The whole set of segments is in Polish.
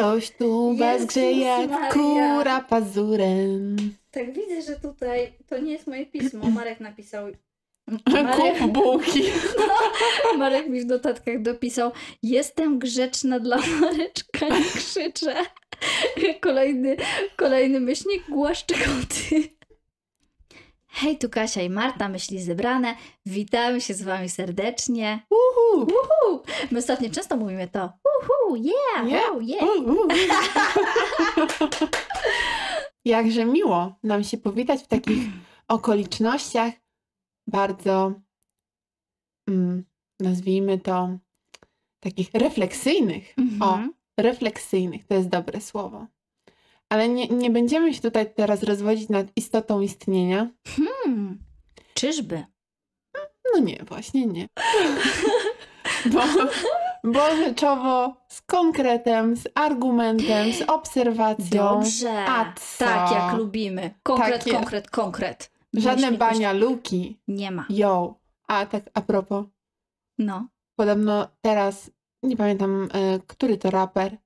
Ktoś tu bezgrze Jezus jak kura pazurem. Tak widzę, że tutaj to nie jest moje pismo. Marek napisał. Marek, Kup bułki. Marek mi w notatkach dopisał Jestem grzeczna dla Mareczka, nie krzyczę. Kolejny, kolejny myślnik, głaszczy koty. Hej, tu Kasia i Marta, myśli zebrane. Witamy się z wami serdecznie. Uhu. Uhu! My ostatnio często mówimy to. Uhu, yeah, Yeah. wow, yeah. Jakże miło nam się powitać w takich okolicznościach bardzo, mm, nazwijmy to, takich refleksyjnych. O, Mhm. refleksyjnych to jest dobre słowo. Ale nie, nie będziemy się tutaj teraz rozwodzić nad istotą istnienia. Hmm. Czyżby? No nie, właśnie nie. Bo, bo rzeczowo, z konkretem, z argumentem, z obserwacją. Dobrze. A co? Tak, jak lubimy. Konkret, Tak konkret, konkret. Żadne Myślnik bania luki. Nie ma. Yo. A tak a propos, No. podobno teraz, nie pamiętam, e, który to raper,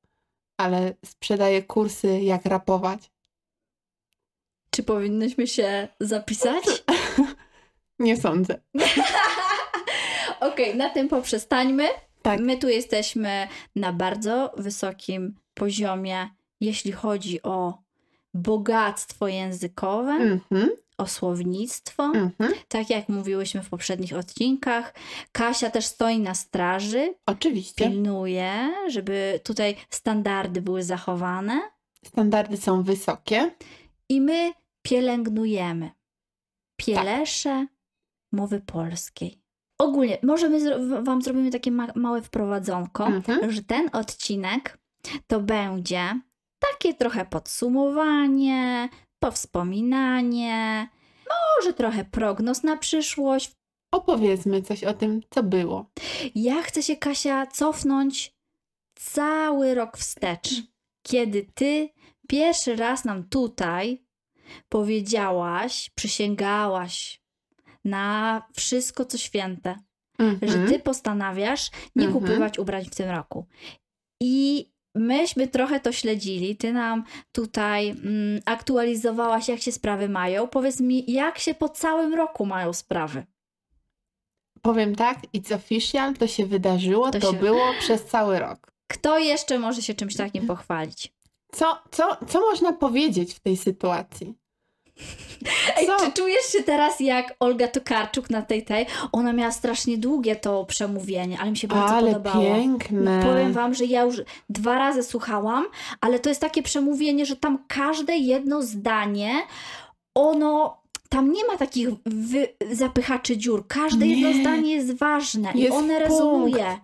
ale sprzedaje kursy, jak rapować. Czy powinnyśmy się zapisać? Nie sądzę. Okej, na tym poprzestańmy. Tak. My tu jesteśmy na bardzo wysokim poziomie, jeśli chodzi o bogactwo językowe, Mhm, o słownictwo. mhm. Tak jak mówiłyśmy w poprzednich odcinkach. Kasia też stoi na straży, Oczywiście. pilnuje, żeby tutaj standardy były zachowane. Standardy są wysokie. I my pielęgnujemy pielesze mowy polskiej. Ogólnie, może my zro- Wam zrobimy takie ma- małe wprowadzonko, Mhm. że ten odcinek to będzie takie trochę podsumowanie, powspominanie, może trochę prognoz na przyszłość. Opowiedzmy coś o tym, co było. Ja chcę się, Kasia, cofnąć cały rok wstecz, kiedy Ty pierwszy raz nam tutaj powiedziałaś, przysięgałaś na wszystko, co święte, Mhm. że Ty postanawiasz nie Mhm. kupować ubrań w tym roku. I myśmy trochę to śledzili. Ty nam tutaj mm, aktualizowałaś, jak się sprawy mają. Powiedz mi, jak się po całym roku mają sprawy? Powiem tak, it's official, to się wydarzyło, To to, się- było przez cały rok. Kto jeszcze może się czymś takim pochwalić? Co, co, co można powiedzieć w tej sytuacji? Ej, czy czujesz się teraz jak Olga Tokarczuk na tej tej? Ona miała strasznie długie to przemówienie, ale mi się bardzo Ale podobało. piękne. Powiem wam, że ja już dwa razy słuchałam, ale to jest takie przemówienie, że tam każde jedno zdanie, ono. Tam nie ma takich wy, zapychaczy dziur. Każde Nie. jedno zdanie jest ważne i Jest one punkt. rezonuje.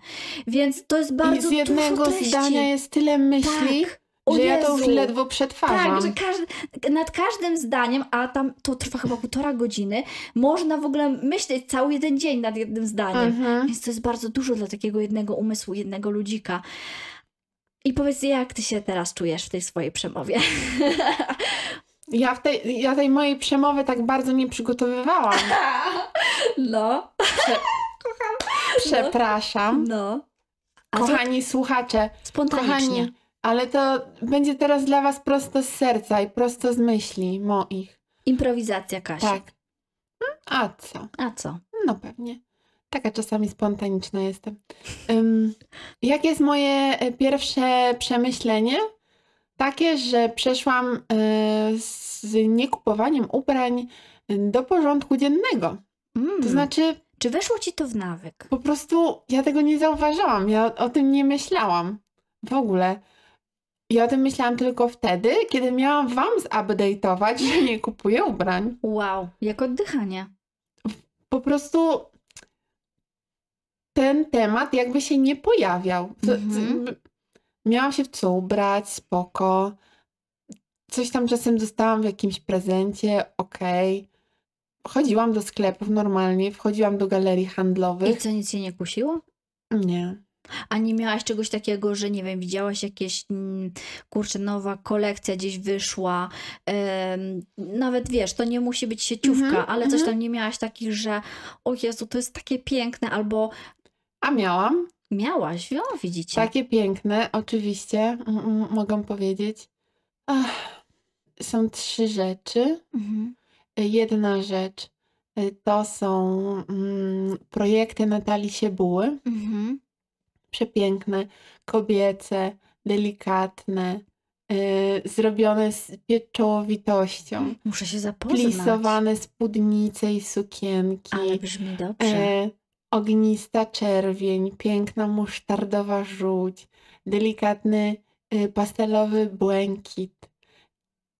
Więc to jest bardzo I z jednego treści. zdania jest tyle myśli, Tak. O że ja to już Jezu. ledwo przetwarzam. Tak, że każdy, nad każdym zdaniem, a tam to trwa chyba półtora godziny, można w ogóle myśleć cały jeden dzień nad jednym zdaniem. Mhm. Więc to jest bardzo dużo dla takiego jednego umysłu, jednego ludzika. I powiedz, jak ty się teraz czujesz w tej swojej przemowie? Ja, w tej, ja tej mojej przemowy tak bardzo nie przygotowywałam. No, Przepraszam. no. A co Kochani słuchacze, spontanicznie? kochani, ale to będzie teraz dla was prosto z serca i prosto z myśli moich. Improwizacja, Kasia. Tak. A co? A co? No pewnie. Taka czasami spontaniczna jestem. Ym, jakie jest moje e, pierwsze przemyślenie? Takie, że przeszłam e, z niekupowaniem ubrań e, do porządku dziennego. Mm. To znaczy, Czy weszło ci to w nawyk? po prostu ja tego nie zauważyłam. Ja o tym nie myślałam. W ogóle. Ja o tym myślałam tylko wtedy, kiedy miałam wam zupdate'ować, że nie kupuję ubrań. Wow, jak oddychanie. po prostu ten temat jakby się nie pojawiał. Mhm. miałam się w co ubrać, spoko. Coś tam czasem dostałam w jakimś prezencie, okej. Chodziłam do sklepów normalnie, wchodziłam do galerii I handlowych. co, nic się nie kusiło? Nie. A nie miałaś czegoś takiego, że nie wiem, widziałaś jakieś, mm, kurczę, nowa kolekcja gdzieś wyszła, nawet wiesz, to nie musi być sieciówka, Mhm, ale coś mhm. tam nie miałaś takich, że o Jezu, to jest takie piękne, albo A miałam. Miałaś, o, widzicie. Takie piękne, oczywiście, mogę powiedzieć. Ach, są trzy rzeczy. Mhm. Jedna rzecz y, to są mm, projekty Natalii Siebuły. Mhm. Przepiękne, kobiece, delikatne, y, zrobione z pieczołowitością. Muszę się zapoznać. Plisowane spódnice i sukienki. Ale brzmi dobrze. E, ognista czerwień, piękna musztardowa żółć, delikatny y, pastelowy błękit.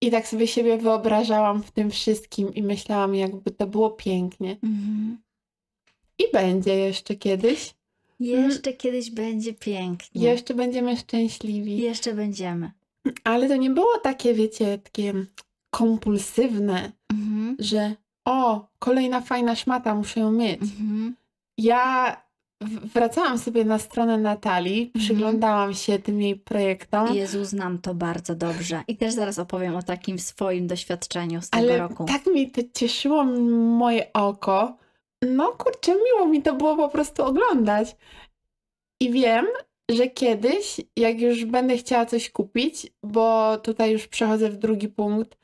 I tak sobie siebie wyobrażałam w tym wszystkim i myślałam, jakby to było pięknie. Mhm. I będzie jeszcze kiedyś. Jeszcze kiedyś będzie pięknie. Jeszcze będziemy szczęśliwi. Jeszcze będziemy. Ale to nie było takie, wiecie, takie kompulsywne, Mhm. że o, kolejna fajna szmata, muszę ją mieć. Mhm. Ja wracałam sobie na stronę Natalii, przyglądałam się tym jej projektom, Jezu, znam to bardzo dobrze. I też zaraz opowiem o takim swoim doświadczeniu z tego ale roku. tak mi to cieszyło moje oko. No kurczę, miło mi to było po prostu oglądać. I wiem, że kiedyś, jak już będę chciała coś kupić, bo tutaj już przechodzę w drugi punkt,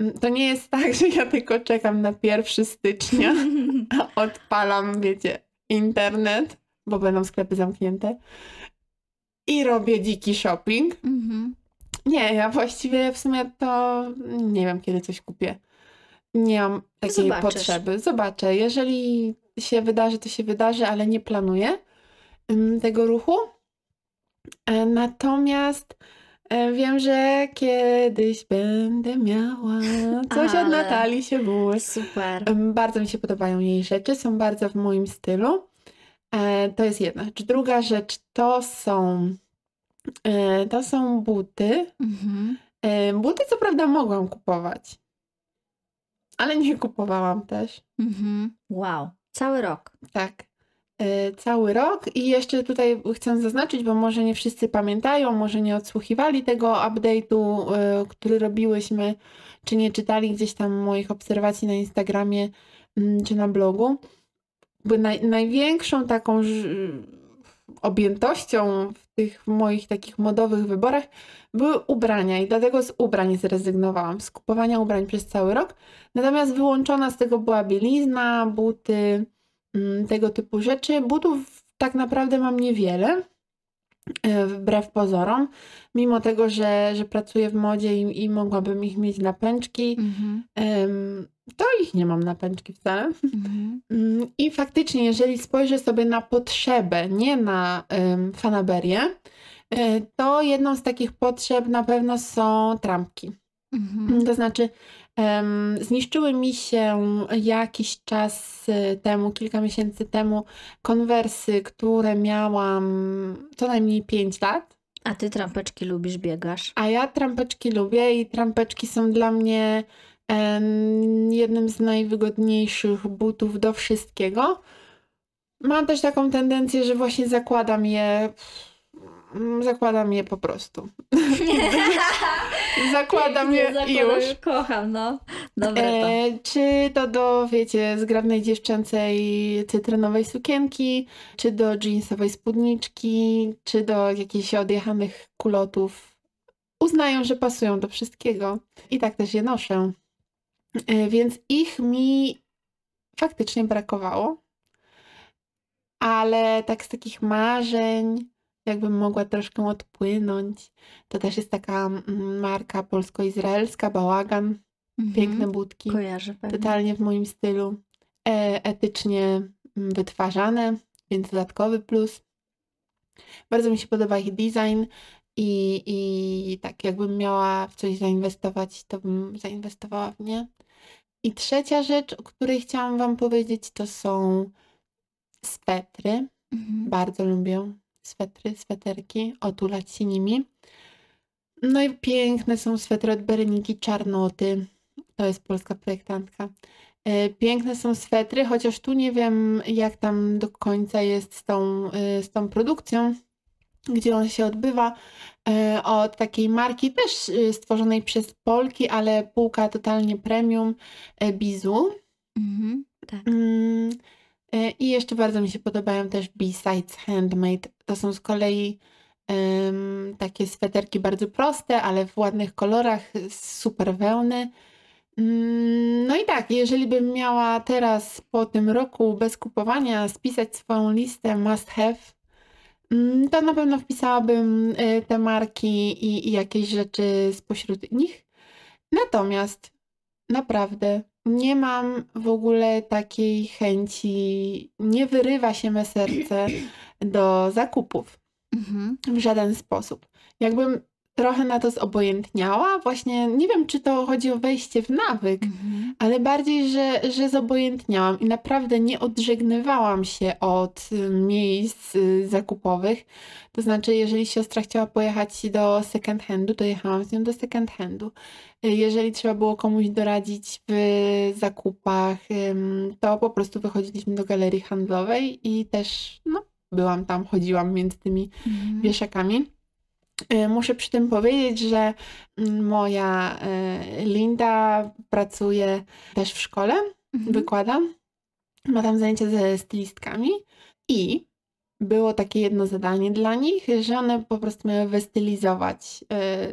m, to nie jest tak, że ja tylko czekam na 1 stycznia. odpalam, wiecie, internet, bo będą sklepy zamknięte i robię dziki shopping. Mhm. Nie, ja właściwie w sumie to nie wiem, kiedy coś kupię. Nie mam takiej Zobaczysz. potrzeby. Zobaczę. Jeżeli się wydarzy, to się wydarzy, ale nie planuję tego ruchu. E, Natomiast e, wiem, że kiedyś będę miała coś od Ale- Natalii Siebuły. Super. Em, Bardzo mi się podobają jej rzeczy, są bardzo w moim stylu. E, to jest jedna rzecz. Druga rzecz to są, to są buty. Mhm. Buty co prawda mogłam kupować, ale nie kupowałam też. Mhm. Wow. Cały rok. Tak. E, cały rok i jeszcze tutaj chcę zaznaczyć, bo może nie wszyscy pamiętają, może nie odsłuchiwali tego update'u, e, który robiłyśmy, czy nie czytali gdzieś tam moich obserwacji na Instagramie mm, czy na blogu. Bo naj, największą taką ż- objętością w tych moich takich modowych wyborach były ubrania i dlatego z ubrań zrezygnowałam, z kupowania ubrań przez cały rok. Natomiast wyłączona z tego była bielizna, buty, mm, tego typu rzeczy. Butów tak naprawdę mam niewiele, wbrew pozorom, mimo tego, że, że pracuję w modzie i, i mogłabym ich mieć na pęczki, Mhm. to ich nie mam na pęczki wcale. Mhm. Mm, I faktycznie, jeżeli spojrzę sobie na potrzebę, nie na em, fanaberię, e, to jedną z takich potrzeb na pewno są trampki. Mhm. To znaczy, zniszczyły mi się jakiś czas e, temu, kilka miesięcy temu, konwersy, które miałam co najmniej 5 lat. A ty trampeczki lubisz, biegasz? A ja trampeczki lubię i trampeczki są dla mnie jednym z najwygodniejszych butów do wszystkiego. Mam też taką tendencję, że właśnie zakładam je. Zakładam je po prostu. Zakładam je i już. Kocham, no. Dobre to. E, czy to do, wiecie, zgrabnej dziewczęcej cytrynowej sukienki, czy do jeansowej spódniczki, czy do jakichś odjechanych kulotów. Uznają, że pasują do wszystkiego. I tak też je noszę. E, więc ich mi faktycznie brakowało. Ale tak z takich marzeń, jakbym mogła troszkę odpłynąć, to też jest taka mm, marka polsko-izraelska, Bałagan. Mhm. Piękne budki, Kojarzę pewnie. totalnie w moim stylu. E, etycznie mm, wytwarzane, więc dodatkowy plus. Bardzo mi się podoba ich design i, i tak jakbym miała w coś zainwestować, to bym zainwestowała w nie. I trzecia rzecz, o której chciałam Wam powiedzieć, to są swetry. Mhm. Bardzo lubię swetry, sweterki, otulać się nimi. No i piękne są swetry od Bereniki Czarnoty. To jest polska projektantka. E, Piękne są swetry, chociaż tu nie wiem, jak tam do końca jest z tą, e, z tą produkcją, gdzie on się odbywa. E, Od takiej marki też stworzonej przez Polki, ale półka totalnie premium, Bizu. Mhm. Tak. Mm, I jeszcze bardzo mi się podobają też B-Sides Handmade. To są z kolei em, takie sweterki bardzo proste, ale w ładnych kolorach, z super wełny. Mm, No i tak, jeżeli bym miała teraz po tym roku bez kupowania spisać swoją listę must have, mm, to na pewno wpisałabym y, te marki i, i jakieś rzeczy spośród nich. Natomiast naprawdę nie mam w ogóle takiej chęci, nie wyrywa się me serce do zakupów Mhm. w żaden sposób. Jakbym trochę na to zobojętniała, właśnie nie wiem, czy to chodzi o wejście w nawyk, Mhm. ale bardziej, że, że zobojętniałam i naprawdę nie odżegnywałam się od y, miejsc y, zakupowych. To znaczy, jeżeli siostra chciała pojechać do second handu, to jechałam z nią do second handu. Y, Jeżeli trzeba było komuś doradzić w zakupach, to po prostu wychodziliśmy do galerii handlowej i też no, byłam tam, chodziłam między tymi Mhm. wieszakami. Y, Muszę przy tym powiedzieć, że mm, moja y, Linda pracuje też w szkole, Mhm. wykłada. Ma tam zajęcia ze stylistkami i było takie jedno zadanie dla nich, że one po prostu miały wystylizować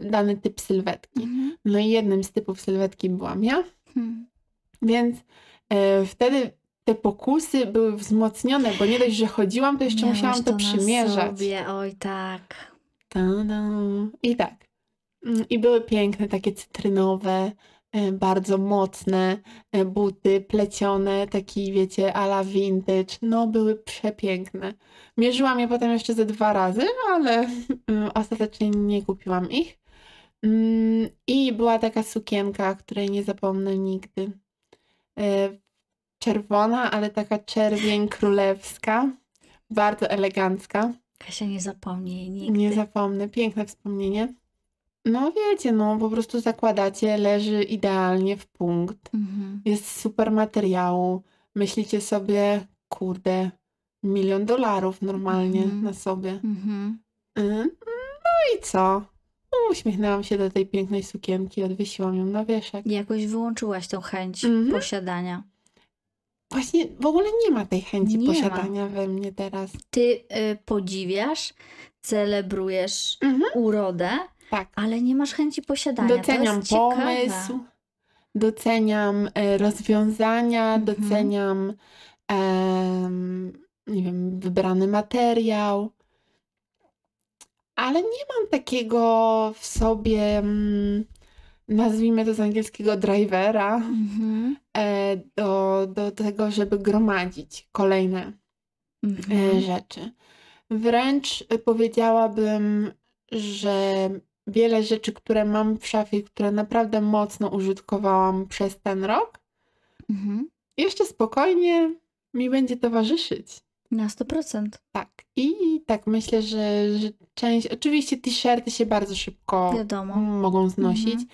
y, dany typ sylwetki. Mhm. No i jednym z typów sylwetki byłam ja, Mhm. więc wtedy te pokusy były wzmocnione, bo nie dość, że chodziłam, to jeszcze Miałaś musiałam to na przymierzać. Sobie. Oj, tak. I tak. Mm, I były piękne, takie cytrynowe, e, bardzo mocne e, buty, plecione, taki wiecie, a la vintage. No, były przepiękne. Mierzyłam je potem jeszcze ze dwa razy, ale mm, ostatecznie nie kupiłam ich. Mm, I była taka sukienka, której nie zapomnę nigdy. E, Czerwona, ale taka czerwień królewska, bardzo elegancka. Kasia nie zapomni jej nigdy. Nie zapomnę, piękne wspomnienie. No wiecie, no po prostu zakładacie, leży idealnie w punkt. Mhm. Jest super materiału. Myślicie sobie, kurde, milion dolarów normalnie Mhm. na sobie. Mhm. Y, No i co? Uśmiechnęłam się do tej pięknej sukienki, odwiesiłam ją na wieszak. I Jakoś wyłączyłaś tą chęć Mhm. posiadania. Właśnie w ogóle nie ma tej chęci Nie ma. posiadania we mnie teraz. Ty y, podziwiasz, celebrujesz Mhm. urodę, Tak. ale nie masz chęci posiadania. Doceniam jest ciekawe. pomysł, doceniam e, rozwiązania, Mhm. doceniam nie wiem, wybrany materiał, ale nie mam takiego w sobie, mm, nazwijmy to z angielskiego drivera, Mhm. e, do, do tego, żeby gromadzić kolejne e, Mhm. rzeczy. Wręcz powiedziałabym, że wiele rzeczy, które mam w szafie, które naprawdę mocno użytkowałam przez ten rok, Mhm. jeszcze spokojnie mi będzie towarzyszyć. Na 100%. Tak. I tak myślę, że, że część, oczywiście t-shirty się bardzo szybko Wiadomo. mogą znosić, Mhm.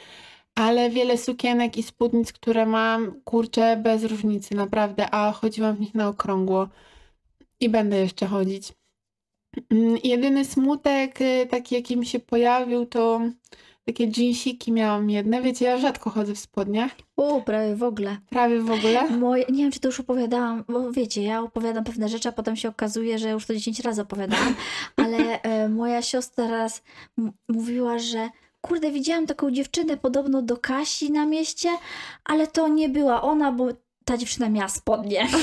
ale wiele sukienek i spódnic, które mam, kurczę, bez różnicy, naprawdę, a chodziłam w nich na okrągło i będę jeszcze chodzić. Mm, Jedyny smutek, y, taki jaki mi się pojawił, to takie jeansiki miałam jedne. Wiecie, ja rzadko chodzę w spodniach, O, prawie w ogóle. prawie w ogóle. Moje, nie wiem, czy to już opowiadałam, bo wiecie, ja opowiadam pewne rzeczy, a potem się okazuje, że już to 10 razy opowiadałam, ale e, moja siostra raz mówiła, że kurde, widziałam taką dziewczynę podobno do Kasi na mieście, ale to nie była ona, bo ta dziewczyna miała spodnie.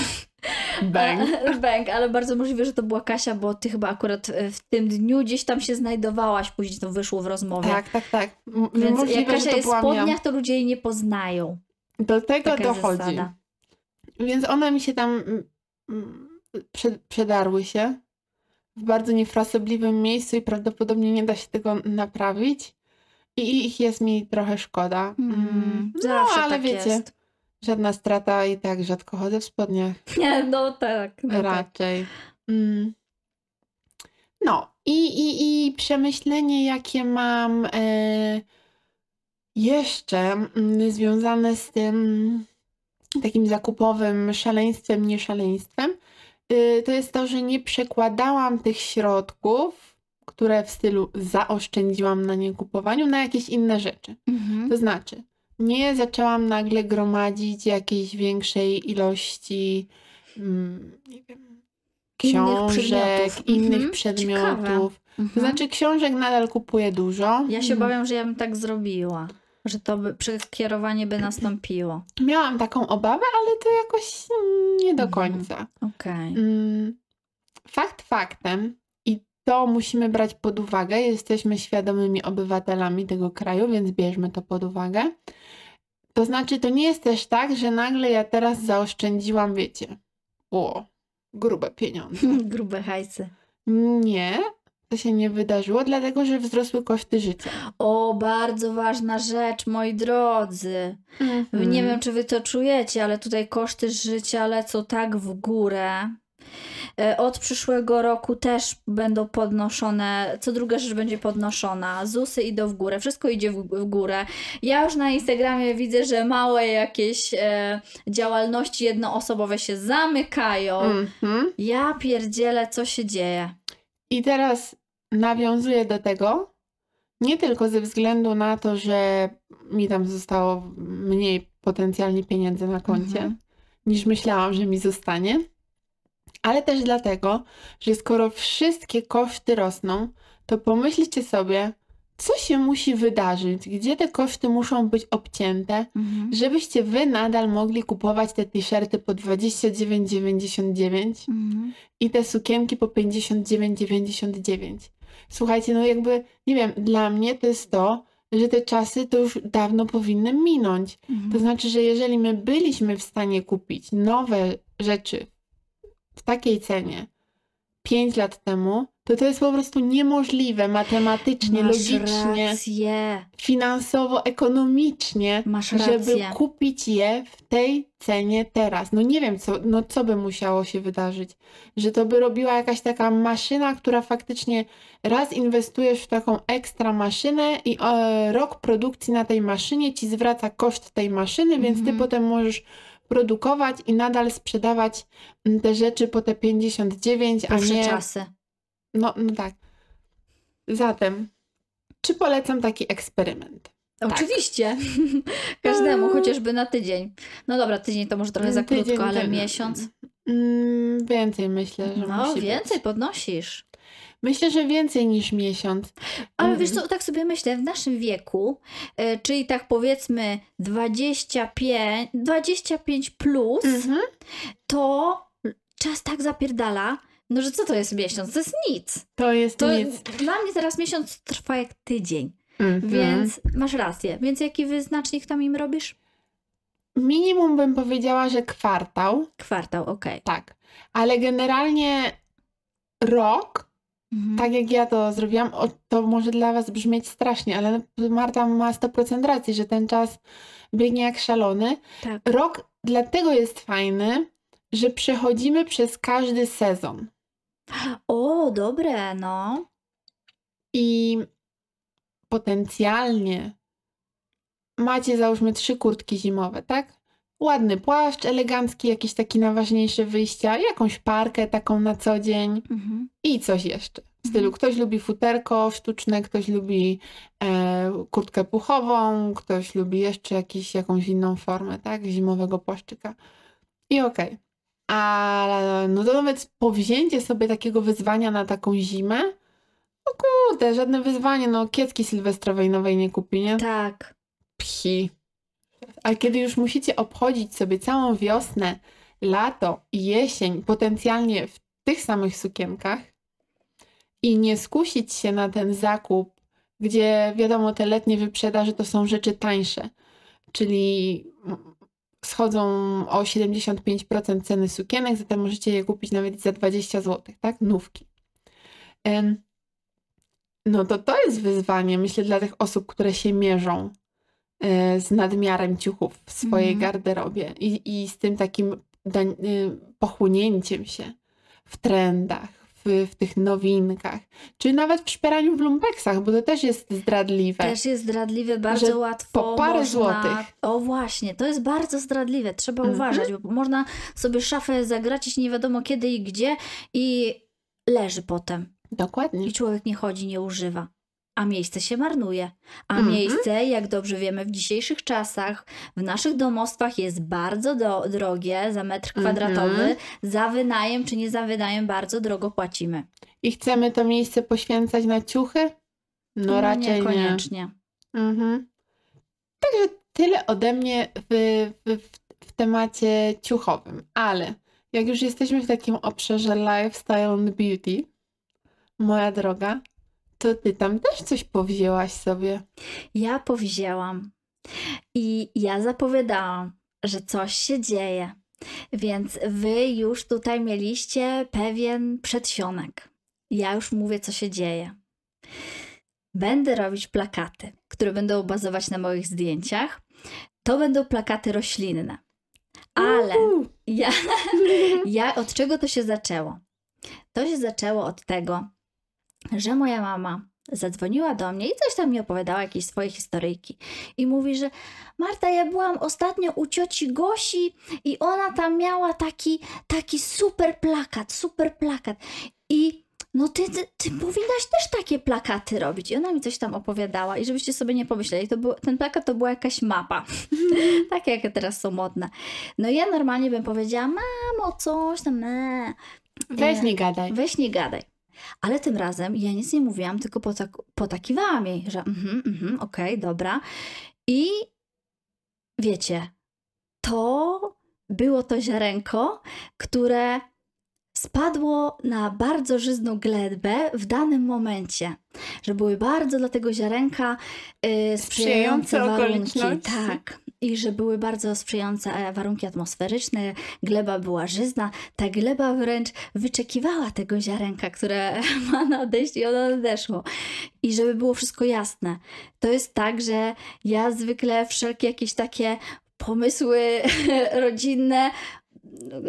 Bang. A- Bang, ale bardzo możliwe, że to była Kasia, bo ty chyba akurat e, w tym dniu gdzieś tam się znajdowałaś, później to wyszło w rozmowie. Tak, tak, tak. M- Więc jak Możliwe, że Kasia to jest w spodniach, to ludzie jej nie poznają. Do tego Taka dochodzi. zasada. Więc one mi się tam prze- przedarły się w bardzo niefrasobliwym miejscu i prawdopodobnie nie da się tego naprawić. I ich jest mi trochę szkoda. Mm, Mm, No, zawsze ale tak wiecie, jest. Żadna strata i tak rzadko chodzę w spodniach. Nie, no tak. No tak. Raczej. Mm. No i, i, i przemyślenie, jakie mam e, jeszcze mm, związane z tym takim zakupowym szaleństwem, nie szaleństwem, y, to jest to, że nie przekładałam tych środków, które w stylu zaoszczędziłam na niekupowaniu, na jakieś inne rzeczy. Mhm. To znaczy, nie zaczęłam nagle gromadzić jakiejś większej ilości mm, nie wiem, Innych książek, przedmiotów. innych Mhm, przedmiotów. To Mhm. znaczy książek nadal kupuję dużo. Ja się Mm. obawiam, że ja bym tak zrobiła. Że to by, przekierowanie by nastąpiło. Miałam taką obawę, ale to jakoś nie do Mhm. końca. Okej. Mm, Fakt faktem, i to musimy brać pod uwagę, jesteśmy świadomymi obywatelami tego kraju, więc bierzmy to pod uwagę. To znaczy, to nie jest też tak, że nagle ja teraz zaoszczędziłam, wiecie, o, grube pieniądze. Grube hajsy. Nie, to się nie wydarzyło, dlatego że wzrosły koszty życia. O, bardzo ważna rzecz, moi drodzy. Mhm. Nie wiem, czy wy to czujecie, ale tutaj koszty życia lecą tak w górę. E, Od przyszłego roku też będą podnoszone, co druga rzecz będzie podnoszona. ZUSy idą w górę, wszystko idzie w, w górę. Ja już na Instagramie widzę, że małe jakieś e, działalności jednoosobowe się zamykają. Mhm. Ja pierdzielę, co się dzieje. I teraz nawiązuję do tego, nie tylko ze względu na to, że mi tam zostało mniej potencjalnie pieniędzy na koncie, Mhm. niż myślałam, że mi zostanie, ale też dlatego, że skoro wszystkie koszty rosną, to pomyślcie sobie, co się musi wydarzyć, gdzie te koszty muszą być obcięte, Mhm. żebyście wy nadal mogli kupować te t-shirty po 29,99 Mhm. i te sukienki po 59,99. Słuchajcie, no jakby, nie wiem, dla mnie to jest to, że te czasy to już dawno powinny minąć. To Mhm. znaczy, że jeżeli my byliśmy w stanie kupić nowe rzeczy takiej cenie 5 lat temu, to to jest po prostu niemożliwe matematycznie, Masz logicznie, rację. finansowo, ekonomicznie, Masz żeby rację. kupić je w tej cenie teraz. No nie wiem, co, no co by musiało się wydarzyć. Że to by robiła jakaś taka maszyna, która faktycznie raz inwestujesz w taką ekstra maszynę i e, rok produkcji na tej maszynie ci zwraca koszt tej maszyny, więc ty Mhm. potem możesz produkować i nadal sprzedawać mm, te rzeczy po te 59, a Pierwsze nie... czasy. No, no tak. Zatem, czy polecam taki eksperyment? Oczywiście. Każdemu, Eee. chociażby na tydzień. No dobra, tydzień to może trochę za Tydzień krótko, ale miesiąc. Mm, więcej myślę, że No, więcej Być. podnosisz. Myślę, że więcej niż miesiąc. Ale Mm, wiesz co, tak sobie myślę, w naszym wieku, e, czyli tak powiedzmy 25, 25 plus, Mhm. to czas tak zapierdala, no że co to jest miesiąc? To jest nic. To jest To nic. dla mnie teraz miesiąc trwa jak tydzień, Mhm. więc masz rację. Więc jaki wyznacznik tam im robisz? Minimum bym powiedziała, że kwartał, Kwartał, okej. tak. Ale generalnie rok, Mhm. tak jak ja to zrobiłam, to może dla Was brzmieć strasznie, ale Marta ma 100% racji, że ten czas biegnie jak szalony. Tak. Rok dlatego jest fajny, że przechodzimy przez każdy sezon. O, dobre, no. I potencjalnie macie załóżmy trzy kurtki zimowe, tak? Ładny płaszcz, elegancki, jakiś taki na ważniejsze wyjścia, jakąś parkę taką na co dzień Mhm. i coś jeszcze. W stylu ktoś lubi futerko sztuczne, ktoś lubi e, kurtkę puchową, ktoś lubi jeszcze jakiś, jakąś inną formę, tak? Zimowego płaszczyka. I okej. Ale no to nawet powzięcie sobie takiego wyzwania na taką zimę, no kurde, żadne wyzwanie, no kiecki sylwestrowej nowej nie kupi, nie? Tak. Pchi. A kiedy już musicie obchodzić sobie całą wiosnę, lato i jesień, potencjalnie w tych samych sukienkach i nie skusić się na ten zakup, gdzie wiadomo, te letnie wyprzedaże to są rzeczy tańsze, czyli schodzą o 75% ceny sukienek, zatem możecie je kupić nawet za 20 zł, tak? Nówki. No to to jest wyzwanie, myślę, dla tych osób, które się mierzą z nadmiarem ciuchów w swojej Mhm. garderobie i, i z tym takim y, pochłonięciem się w trendach, w, w tych nowinkach, czy nawet w szperaniu w lumpeksach, bo to też jest zdradliwe. Też jest zdradliwe, bardzo Że łatwo. po parę można... złotych. O właśnie, to jest bardzo zdradliwe, trzeba Mhm. uważać, bo można sobie szafę zagracić nie wiadomo kiedy i gdzie i leży potem. Dokładnie. I człowiek nie chodzi, nie używa. A miejsce się marnuje. A Mhm. miejsce, jak dobrze wiemy, w dzisiejszych czasach w naszych domostwach jest bardzo do, drogie za metr kwadratowy. Za wynajem czy nie za wynajem bardzo drogo płacimy. I chcemy to miejsce poświęcać na ciuchy? No, raczej nie. Niekoniecznie. Mhm. Także tyle ode mnie w, w, w, w temacie ciuchowym. Ale jak już jesteśmy w takim obszarze lifestyle and beauty, moja droga, to ty tam też coś powzięłaś sobie. Ja powzięłam i ja zapowiadałam, że coś się dzieje. Więc wy już tutaj mieliście pewien przedsionek. Ja już mówię, co się dzieje. Będę robić plakaty, które będą bazować na moich zdjęciach. To będą plakaty roślinne. Ale ja, ja od czego to się zaczęło? To się zaczęło od tego, że moja mama zadzwoniła do mnie i coś tam mi opowiadała, jakieś swoje historyjki. I mówi, że Marta, ja byłam ostatnio u cioci Gosi i ona tam miała taki, taki super plakat, super plakat. I no ty, ty, ty powinnaś też takie plakaty robić. I ona mi coś tam opowiadała i żebyście sobie nie pomyśleli, to był, ten plakat to była jakaś mapa. tak jak teraz są modne. No ja normalnie bym powiedziała, mamo, coś tam, ne. Weź nie gadaj. Weź nie gadaj. Ale tym razem ja nic nie mówiłam, tylko potak potakiwałam jej, że mhm, mhm, okej, dobra. I wiecie, to było to ziarenko, które spadło na bardzo żyzną glebę w danym momencie. Że były bardzo dla tego ziarenka y, sprzyjające Sprzyjające warunki. Tak. I że były bardzo sprzyjające e, warunki atmosferyczne, gleba była żyzna. Ta gleba wręcz wyczekiwała tego ziarenka, które ma nadejść i ono nadeszło. I żeby było wszystko jasne. To jest tak, że ja zwykle wszelkie jakieś takie pomysły rodzinne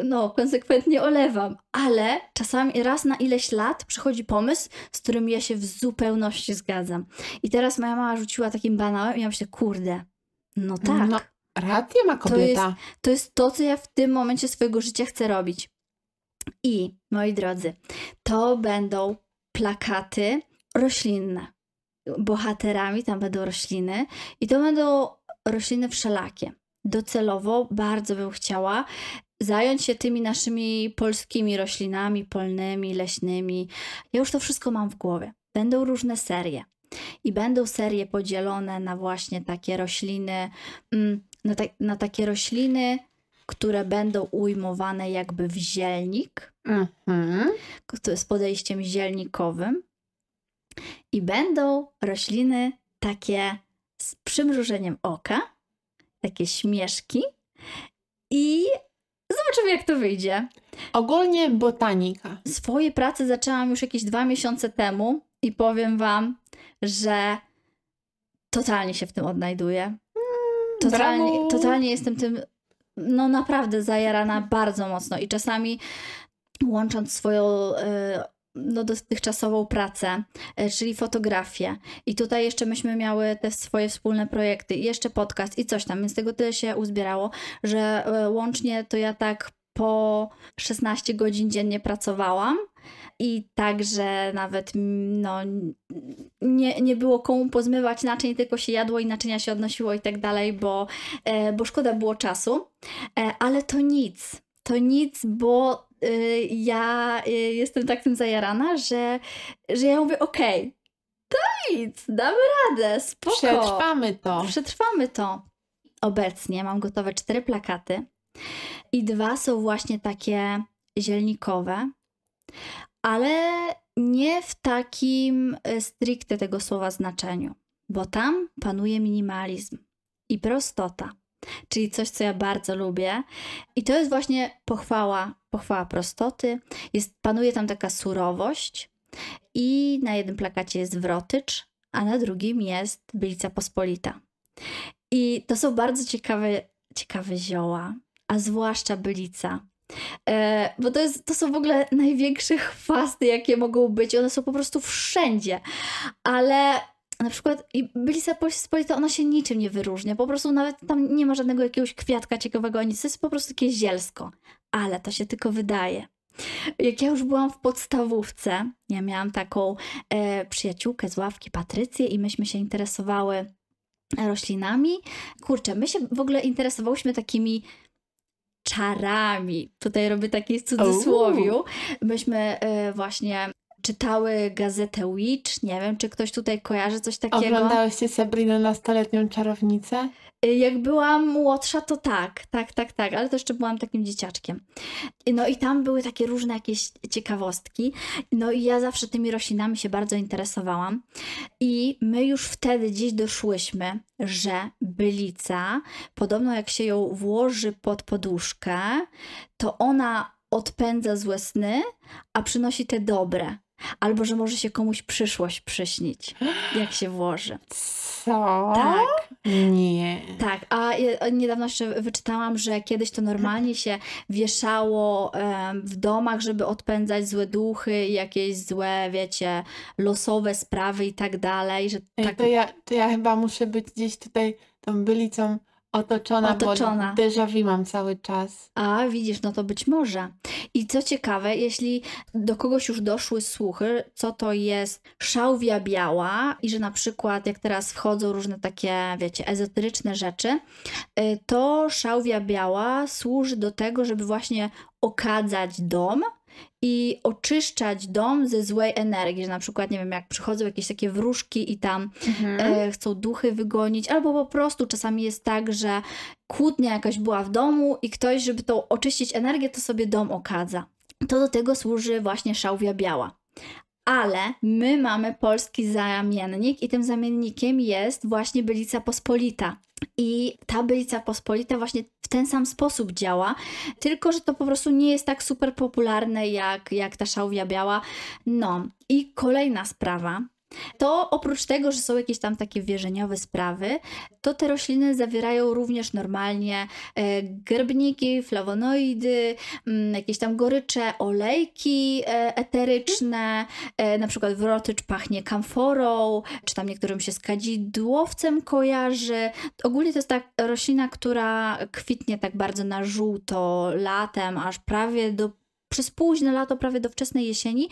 no, konsekwentnie olewam, ale czasami raz na ileś lat przychodzi pomysł, z którym ja się w zupełności zgadzam. I teraz moja mama rzuciła takim banałem i ja myślę, kurde, no tak, No, rację ma kobieta. to jest to, co ja w tym momencie swojego życia chcę robić. I, moi drodzy, to będą plakaty roślinne. Bohaterami tam będą rośliny i to będą rośliny wszelakie. Docelowo bardzo bym chciała zająć się tymi naszymi polskimi roślinami polnymi, leśnymi. Ja już to wszystko mam w głowie. Będą różne serie. I będą serie podzielone na właśnie takie rośliny, mm, na, ta, na takie rośliny, które będą ujmowane jakby w zielnik, Mhm. z podejściem zielnikowym. I będą rośliny takie z przymrużeniem oka, takie śmieszki. I zobaczymy, jak to wyjdzie. Ogólnie botanika. Swoje prace zaczęłam już jakieś dwa miesiące temu i powiem Wam, że totalnie się w tym odnajduję. Totalnie, brawo. totalnie jestem tym, no naprawdę zajarana bardzo mocno i czasami łącząc swoją e, no, dotychczasową pracę, e, czyli fotografię i tutaj jeszcze myśmy miały te swoje wspólne projekty jeszcze podcast i coś tam, więc tego tyle się uzbierało, że e, łącznie to ja tak po 16 godzin dziennie pracowałam i także nawet no, nie, nie było komu pozmywać naczyń, tylko się jadło i naczynia się odnosiło i tak dalej, bo, e, bo szkoda było czasu. E, ale to nic. To nic, bo e, ja jestem tak tym zajarana, że, że ja mówię, okej, to nic, damy radę, spoko. Przetrwamy to. Przetrwamy to. Obecnie mam gotowe cztery plakaty i dwa są właśnie takie zielnikowe, ale nie w takim e, stricte tego słowa znaczeniu, bo tam panuje minimalizm i prostota, czyli coś, co ja bardzo lubię. I to jest właśnie pochwała, pochwała prostoty. Jest, panuje tam taka surowość i na jednym plakacie jest wrotycz, a na drugim jest bylica pospolita. I to są bardzo ciekawe, ciekawe zioła, a zwłaszcza bylica. E, bo to, jest, to są w ogóle największe chwasty, jakie mogą być. One są po prostu wszędzie. Ale na przykład i bylica pospolita, ona się niczym nie wyróżnia. Po prostu nawet tam nie ma żadnego jakiegoś kwiatka ciekawego, nic. To jest po prostu takie zielsko. Ale to się tylko wydaje. Jak ja już byłam w podstawówce, ja miałam taką e, przyjaciółkę z ławki, Patrycję, i myśmy się interesowały roślinami. Kurczę, my się w ogóle interesowałyśmy takimi czarami. Tutaj robię taki cudzysłowiu. Myśmy e, właśnie czytały gazetę Witch. Nie wiem, czy ktoś tutaj kojarzy coś takiego. Oglądałyście Sabrina nastoletnią czarownicę? Y, Jak byłam młodsza, to tak, tak, tak, tak, ale to jeszcze byłam takim dzieciaczkiem. No i tam były takie różne jakieś ciekawostki. No i ja zawsze tymi roślinami się bardzo interesowałam. I my już wtedy gdzieś doszłyśmy, że bylica, podobno jak się ją włoży pod poduszkę, to ona odpędza złe sny, a przynosi te dobre. Albo że może się komuś przyszłość przyśnić, jak się włoży. Co? Tak. Nie. Tak, a niedawno jeszcze wyczytałam, że kiedyś to normalnie się wieszało w domach, żeby odpędzać złe duchy, jakieś złe, wiecie, losowe sprawy i tak dalej, że Ej, tak to, ja, to ja chyba muszę być gdzieś tutaj tą bylicą otoczona, Otoczona. bo déjà mam cały czas. A, widzisz, no to być może. I co ciekawe, jeśli do kogoś już doszły słuchy, co to jest szałwia biała i że na przykład jak teraz wchodzą różne takie, wiecie, ezoteryczne rzeczy, y, to szałwia biała służy do tego, żeby właśnie okadzać dom i oczyszczać dom ze złej energii, że na przykład, nie wiem, jak przychodzą jakieś takie wróżki i tam e, chcą duchy wygonić, albo po prostu czasami jest tak, że kłótnia jakaś była w domu i ktoś, żeby tą oczyścić energię, to sobie dom okadza. To do tego służy właśnie szałwia biała. Ale my mamy polski zamiennik i tym zamiennikiem jest właśnie bylica pospolita. I ta bylica pospolita właśnie w ten sam sposób działa, tylko że to po prostu nie jest tak super popularne jak, jak ta szałwia biała. No i kolejna sprawa, to oprócz tego, że są jakieś tam takie wierzeniowe sprawy, to te rośliny zawierają również normalnie e, grbniki, flawonoidy, mm, jakieś tam gorycze, olejki e, eteryczne, e, na przykład wrotycz pachnie kamforą, czy tam niektórym się z kadzidłowcem kojarzy. Ogólnie to jest tak roślina, która kwitnie tak bardzo na żółto latem, aż prawie do przez późne lato, prawie do wczesnej jesieni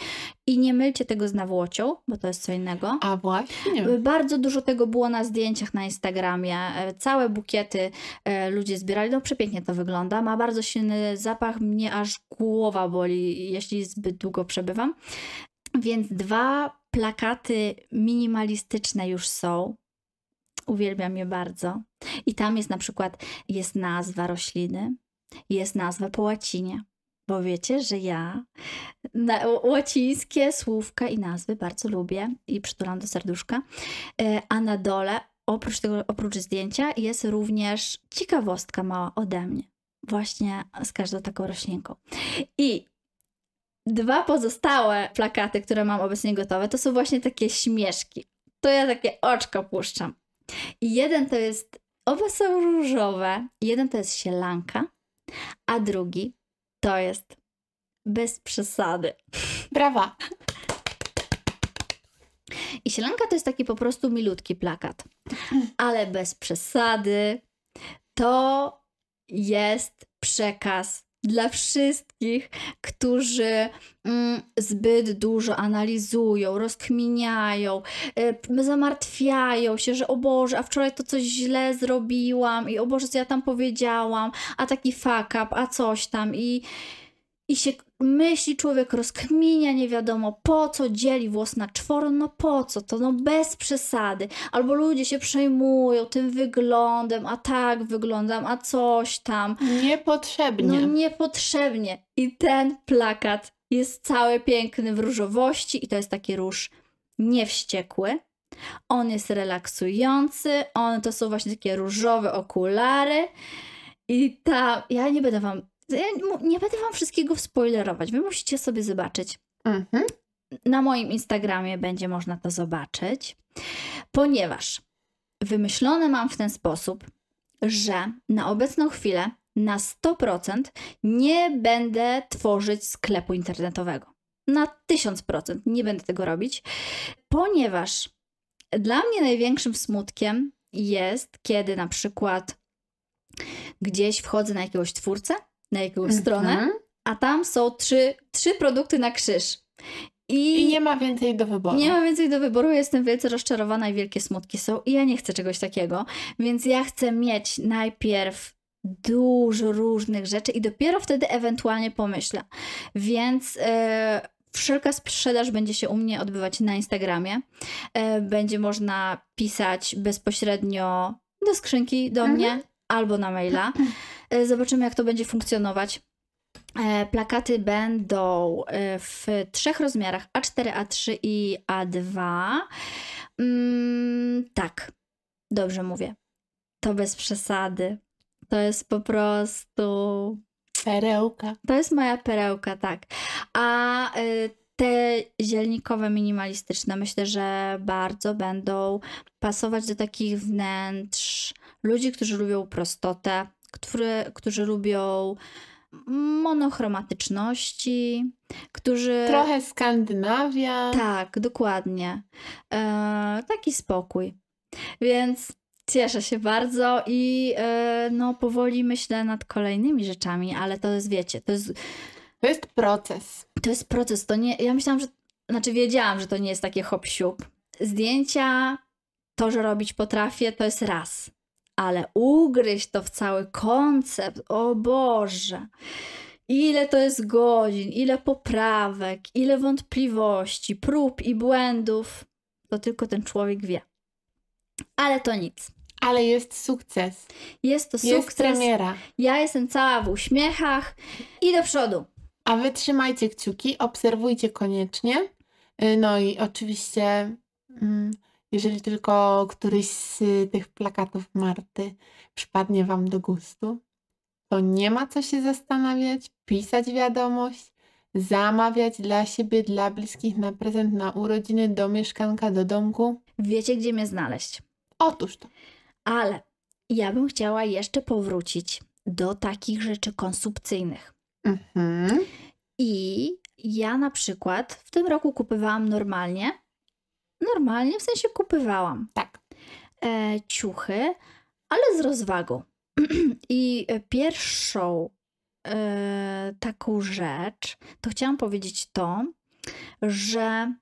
i nie mylcie tego z nawłocią, bo to jest co innego. A właśnie. Bardzo dużo tego było na zdjęciach na Instagramie. E, Całe bukiety e, ludzie zbierali. No przepięknie to wygląda. Ma bardzo silny zapach. Mnie aż głowa boli, jeśli zbyt długo przebywam. Więc dwa plakaty minimalistyczne już są. Uwielbiam je bardzo. I tam jest na przykład jest nazwa rośliny, jest nazwa po łacinie. Bo wiecie, że ja na, łacińskie słówka i nazwy bardzo lubię i przytulam do serduszka. E, A na dole, oprócz tego, oprócz zdjęcia, jest również ciekawostka mała ode mnie. Właśnie z każdą taką roślinką. I dwa pozostałe plakaty, które mam obecnie gotowe, to są właśnie takie śmieszki. To ja takie oczko puszczam. I jeden to jest, oba są różowe, jeden to jest sielanka, a drugi to jest bez przesady. Brawa. I sielanka to jest taki po prostu milutki plakat. Ale bez przesady to jest przekaz dla wszystkich, którzy mm, zbyt dużo analizują, rozkminiają, y, zamartwiają się, że o Boże, a wczoraj to coś źle zrobiłam i o Boże, co ja tam powiedziałam, a taki fuck up, a coś tam i i się myśli człowiek, rozkminia nie wiadomo po co, dzieli włos na czworo, no po co to, no bez przesady. Albo ludzie się przejmują tym wyglądem, a tak wyglądam, a coś tam. Niepotrzebnie. No niepotrzebnie. I ten plakat jest cały piękny w różowości i to jest taki róż niewściekły. On jest relaksujący, on to są właśnie takie różowe okulary i ta, ja nie będę wam nie będę wam wszystkiego spoilerować. Wy musicie sobie zobaczyć. Mhm. Na moim Instagramie będzie można to zobaczyć, ponieważ wymyślone mam w ten sposób, że na obecną chwilę na 100% nie będę tworzyć sklepu internetowego. Na 1000% nie będę tego robić, ponieważ dla mnie największym smutkiem jest, kiedy na przykład gdzieś wchodzę na jakiegoś twórcę, na jakąś stronę Mhm. a tam są trzy, trzy produkty na krzyż. I, I nie ma więcej do wyboru. Nie ma więcej do wyboru, jestem wielce rozczarowana i wielkie smutki są. I ja nie chcę czegoś takiego, więc ja chcę mieć najpierw dużo różnych rzeczy i dopiero wtedy ewentualnie pomyślę. Więc e, wszelka sprzedaż będzie się u mnie odbywać na Instagramie. E, będzie można pisać bezpośrednio do skrzynki do mhm. mnie albo na maila. E, zobaczymy, jak to będzie funkcjonować. E, plakaty będą e, w trzech rozmiarach A4, A3 i A2. Mm, tak, dobrze mówię. To bez przesady. To jest po prostu. Perełka. To jest moja perełka, tak. A y, te zielnikowe, minimalistyczne, myślę, że bardzo będą pasować do takich wnętrz ludzi, którzy lubią prostotę, którzy, którzy lubią monochromatyczności, którzy. Trochę Skandynawia. Tak, dokładnie. E, taki spokój. Więc cieszę się bardzo i e, no, powoli myślę nad kolejnymi rzeczami, ale to jest, wiecie, to jest. To jest proces. To jest proces. To nie, ja myślałam, że. Znaczy, wiedziałam, że to nie jest takie hop -siup. Zdjęcia, to, że robić potrafię, to jest raz ale ugryźć to w cały koncept, o Boże, ile to jest godzin, ile poprawek, ile wątpliwości, prób i błędów, to tylko ten człowiek wie. Ale to nic. Ale jest sukces. Jest to sukces. Jest premiera. Ja jestem cała w uśmiechach i do przodu. A wy trzymajcie kciuki, obserwujcie koniecznie. Y, no i oczywiście. Mm, jeżeli tylko któryś z tych plakatów Marty przypadnie Wam do gustu, to nie ma co się zastanawiać, pisać wiadomość, zamawiać dla siebie, dla bliskich na prezent, na urodziny, do mieszkanka, do domku. Wiecie, gdzie mnie znaleźć. Otóż to. Ale ja bym chciała jeszcze powrócić do takich rzeczy konsumpcyjnych. Mhm. I ja na przykład w tym roku kupowałam normalnie Normalnie, w sensie kupywałam. Tak. E, ciuchy, ale z rozwagą. I pierwszą e, taką rzecz, to chciałam powiedzieć to, że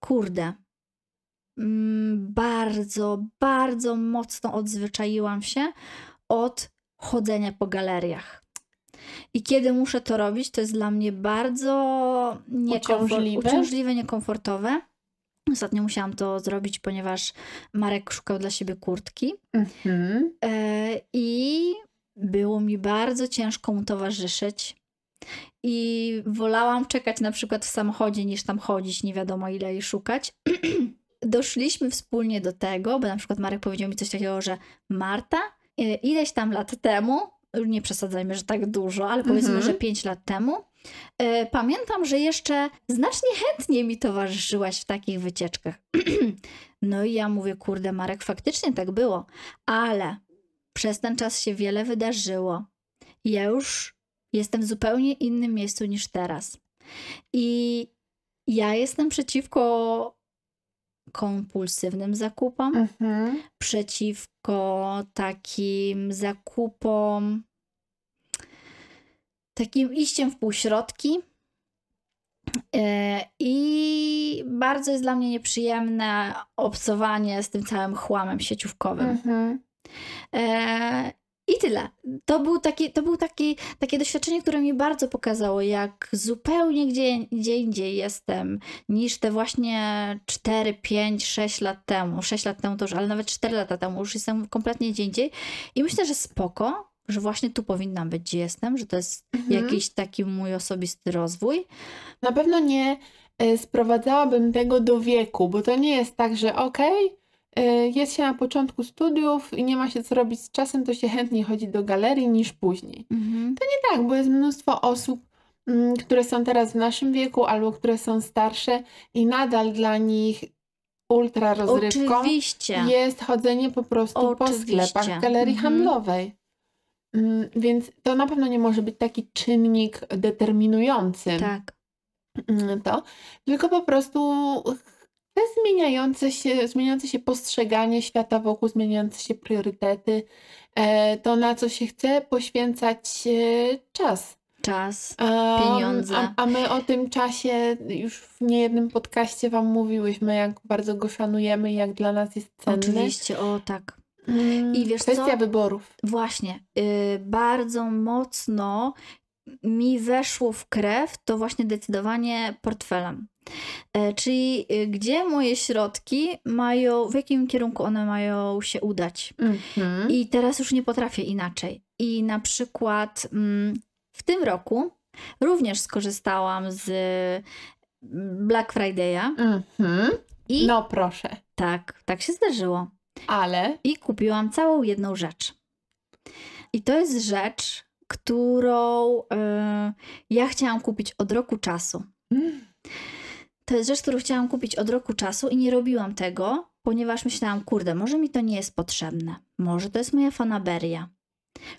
kurde, mm, bardzo, bardzo mocno odzwyczaiłam się od chodzenia po galeriach. I kiedy muszę to robić, to jest dla mnie bardzo niekomfort- uciążliwe. uciążliwe, niekomfortowe. Ostatnio musiałam to zrobić, ponieważ Marek szukał dla siebie kurtki. Mhm. E, I było mi bardzo ciężko mu towarzyszyć. I wolałam czekać na przykład w samochodzie, niż tam chodzić, nie wiadomo ile i szukać. Doszliśmy wspólnie do tego, bo na przykład Marek powiedział mi coś takiego, że Marta, e, ileś tam lat temu, nie przesadzajmy, że tak dużo, ale powiedzmy, mhm. że 5 lat temu, pamiętam, że jeszcze znacznie chętniej mi towarzyszyłaś w takich wycieczkach. no i ja mówię, kurde, Marek, faktycznie tak było, ale przez ten czas się wiele wydarzyło. Ja już jestem w zupełnie innym miejscu niż teraz. I ja jestem przeciwko kompulsywnym zakupom, mhm. przeciwko takim zakupom takim iściem w półśrodki. E, I bardzo jest dla mnie nieprzyjemne obcowanie z tym całym chłamem sieciówkowym. Mhm. E, I tyle. To, był taki, to był taki, takie doświadczenie, które mi bardzo pokazało, jak zupełnie gdzie, gdzie indziej jestem niż te właśnie 4, 5, 6 lat temu. 6 lat temu to już, ale nawet 4 lata temu już jestem kompletnie gdzie indziej. I myślę, że spoko, że właśnie tu powinnam być, gdzie jestem, że to jest mhm. jakiś taki mój osobisty rozwój. Na pewno nie y, sprowadzałabym tego do wieku, bo to nie jest tak, że okej, okay, jest się na początku studiów i nie ma się co robić z czasem, to się chętniej chodzi do galerii niż później. Mhm. To nie tak, bo jest mnóstwo osób, mm, które są teraz w naszym wieku albo które są starsze i nadal dla nich ultra rozrywką Oczywiście. jest chodzenie po prostu Oczywiście. po sklepach galerii mhm. handlowej. Mm, więc to na pewno nie może być taki czynnik determinujący tak. Mm, to, tylko po prostu te zmieniające się, zmieniające się postrzeganie świata wokół, zmieniające się priorytety, e, to na co się chce poświęcać czas. Czas, Em, pieniądze. A, a my o tym czasie już w niejednym podcaście Wam mówiłyśmy, jak bardzo go szanujemy i jak dla nas jest cenny. Oczywiście, o tak. I wiesz Kwestia co? wyborów. Właśnie, y, bardzo mocno mi weszło w krew to właśnie decydowanie portfelem. E, Czyli y, gdzie moje środki mają, w jakim kierunku one mają się udać. Mhm. I teraz już nie potrafię inaczej. I na przykład mm, w tym roku również skorzystałam z mm, Black Friday'a Mhm. i No proszę, tak, tak się zdarzyło. Ale I kupiłam całą jedną rzecz. I to jest rzecz, którą e, ja chciałam kupić od roku czasu. Mm. To jest rzecz, którą chciałam kupić od roku czasu i nie robiłam tego, ponieważ myślałam, kurde, może mi to nie jest potrzebne. Może to jest moja fanaberia.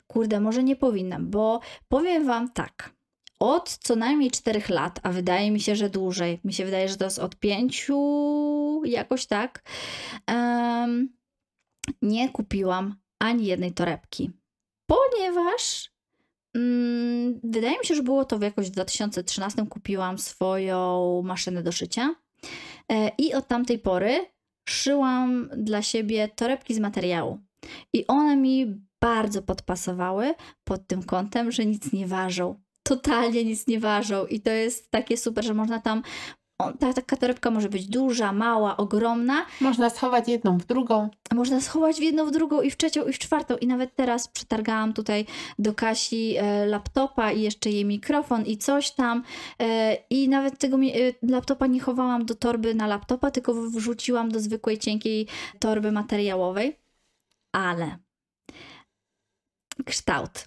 Kurde, może nie powinnam, bo powiem wam tak. Od co najmniej czterech lat, a wydaje mi się, że dłużej, mi się wydaje, że to jest od pięciu, jakoś tak, em, nie kupiłam ani jednej torebki, ponieważ mm, wydaje mi się, że było to w jakoś w 2013 kupiłam swoją maszynę do szycia e, i od tamtej pory szyłam dla siebie torebki z materiału. I one mi bardzo podpasowały pod tym kątem, że nic nie ważą. Totalnie nic nie ważą. I to jest takie super, że można tam. O, ta, taka torebka może być duża, mała, ogromna. można schować jedną w drugą. Można schować w jedną, w drugą i w trzecią, i w czwartą. I nawet teraz przetargałam tutaj do Kasi e, laptopa i jeszcze jej mikrofon i coś tam. E, I nawet tego e, laptopa nie chowałam do torby na laptopa, tylko wrzuciłam do zwykłej, cienkiej torby materiałowej. Ale kształt.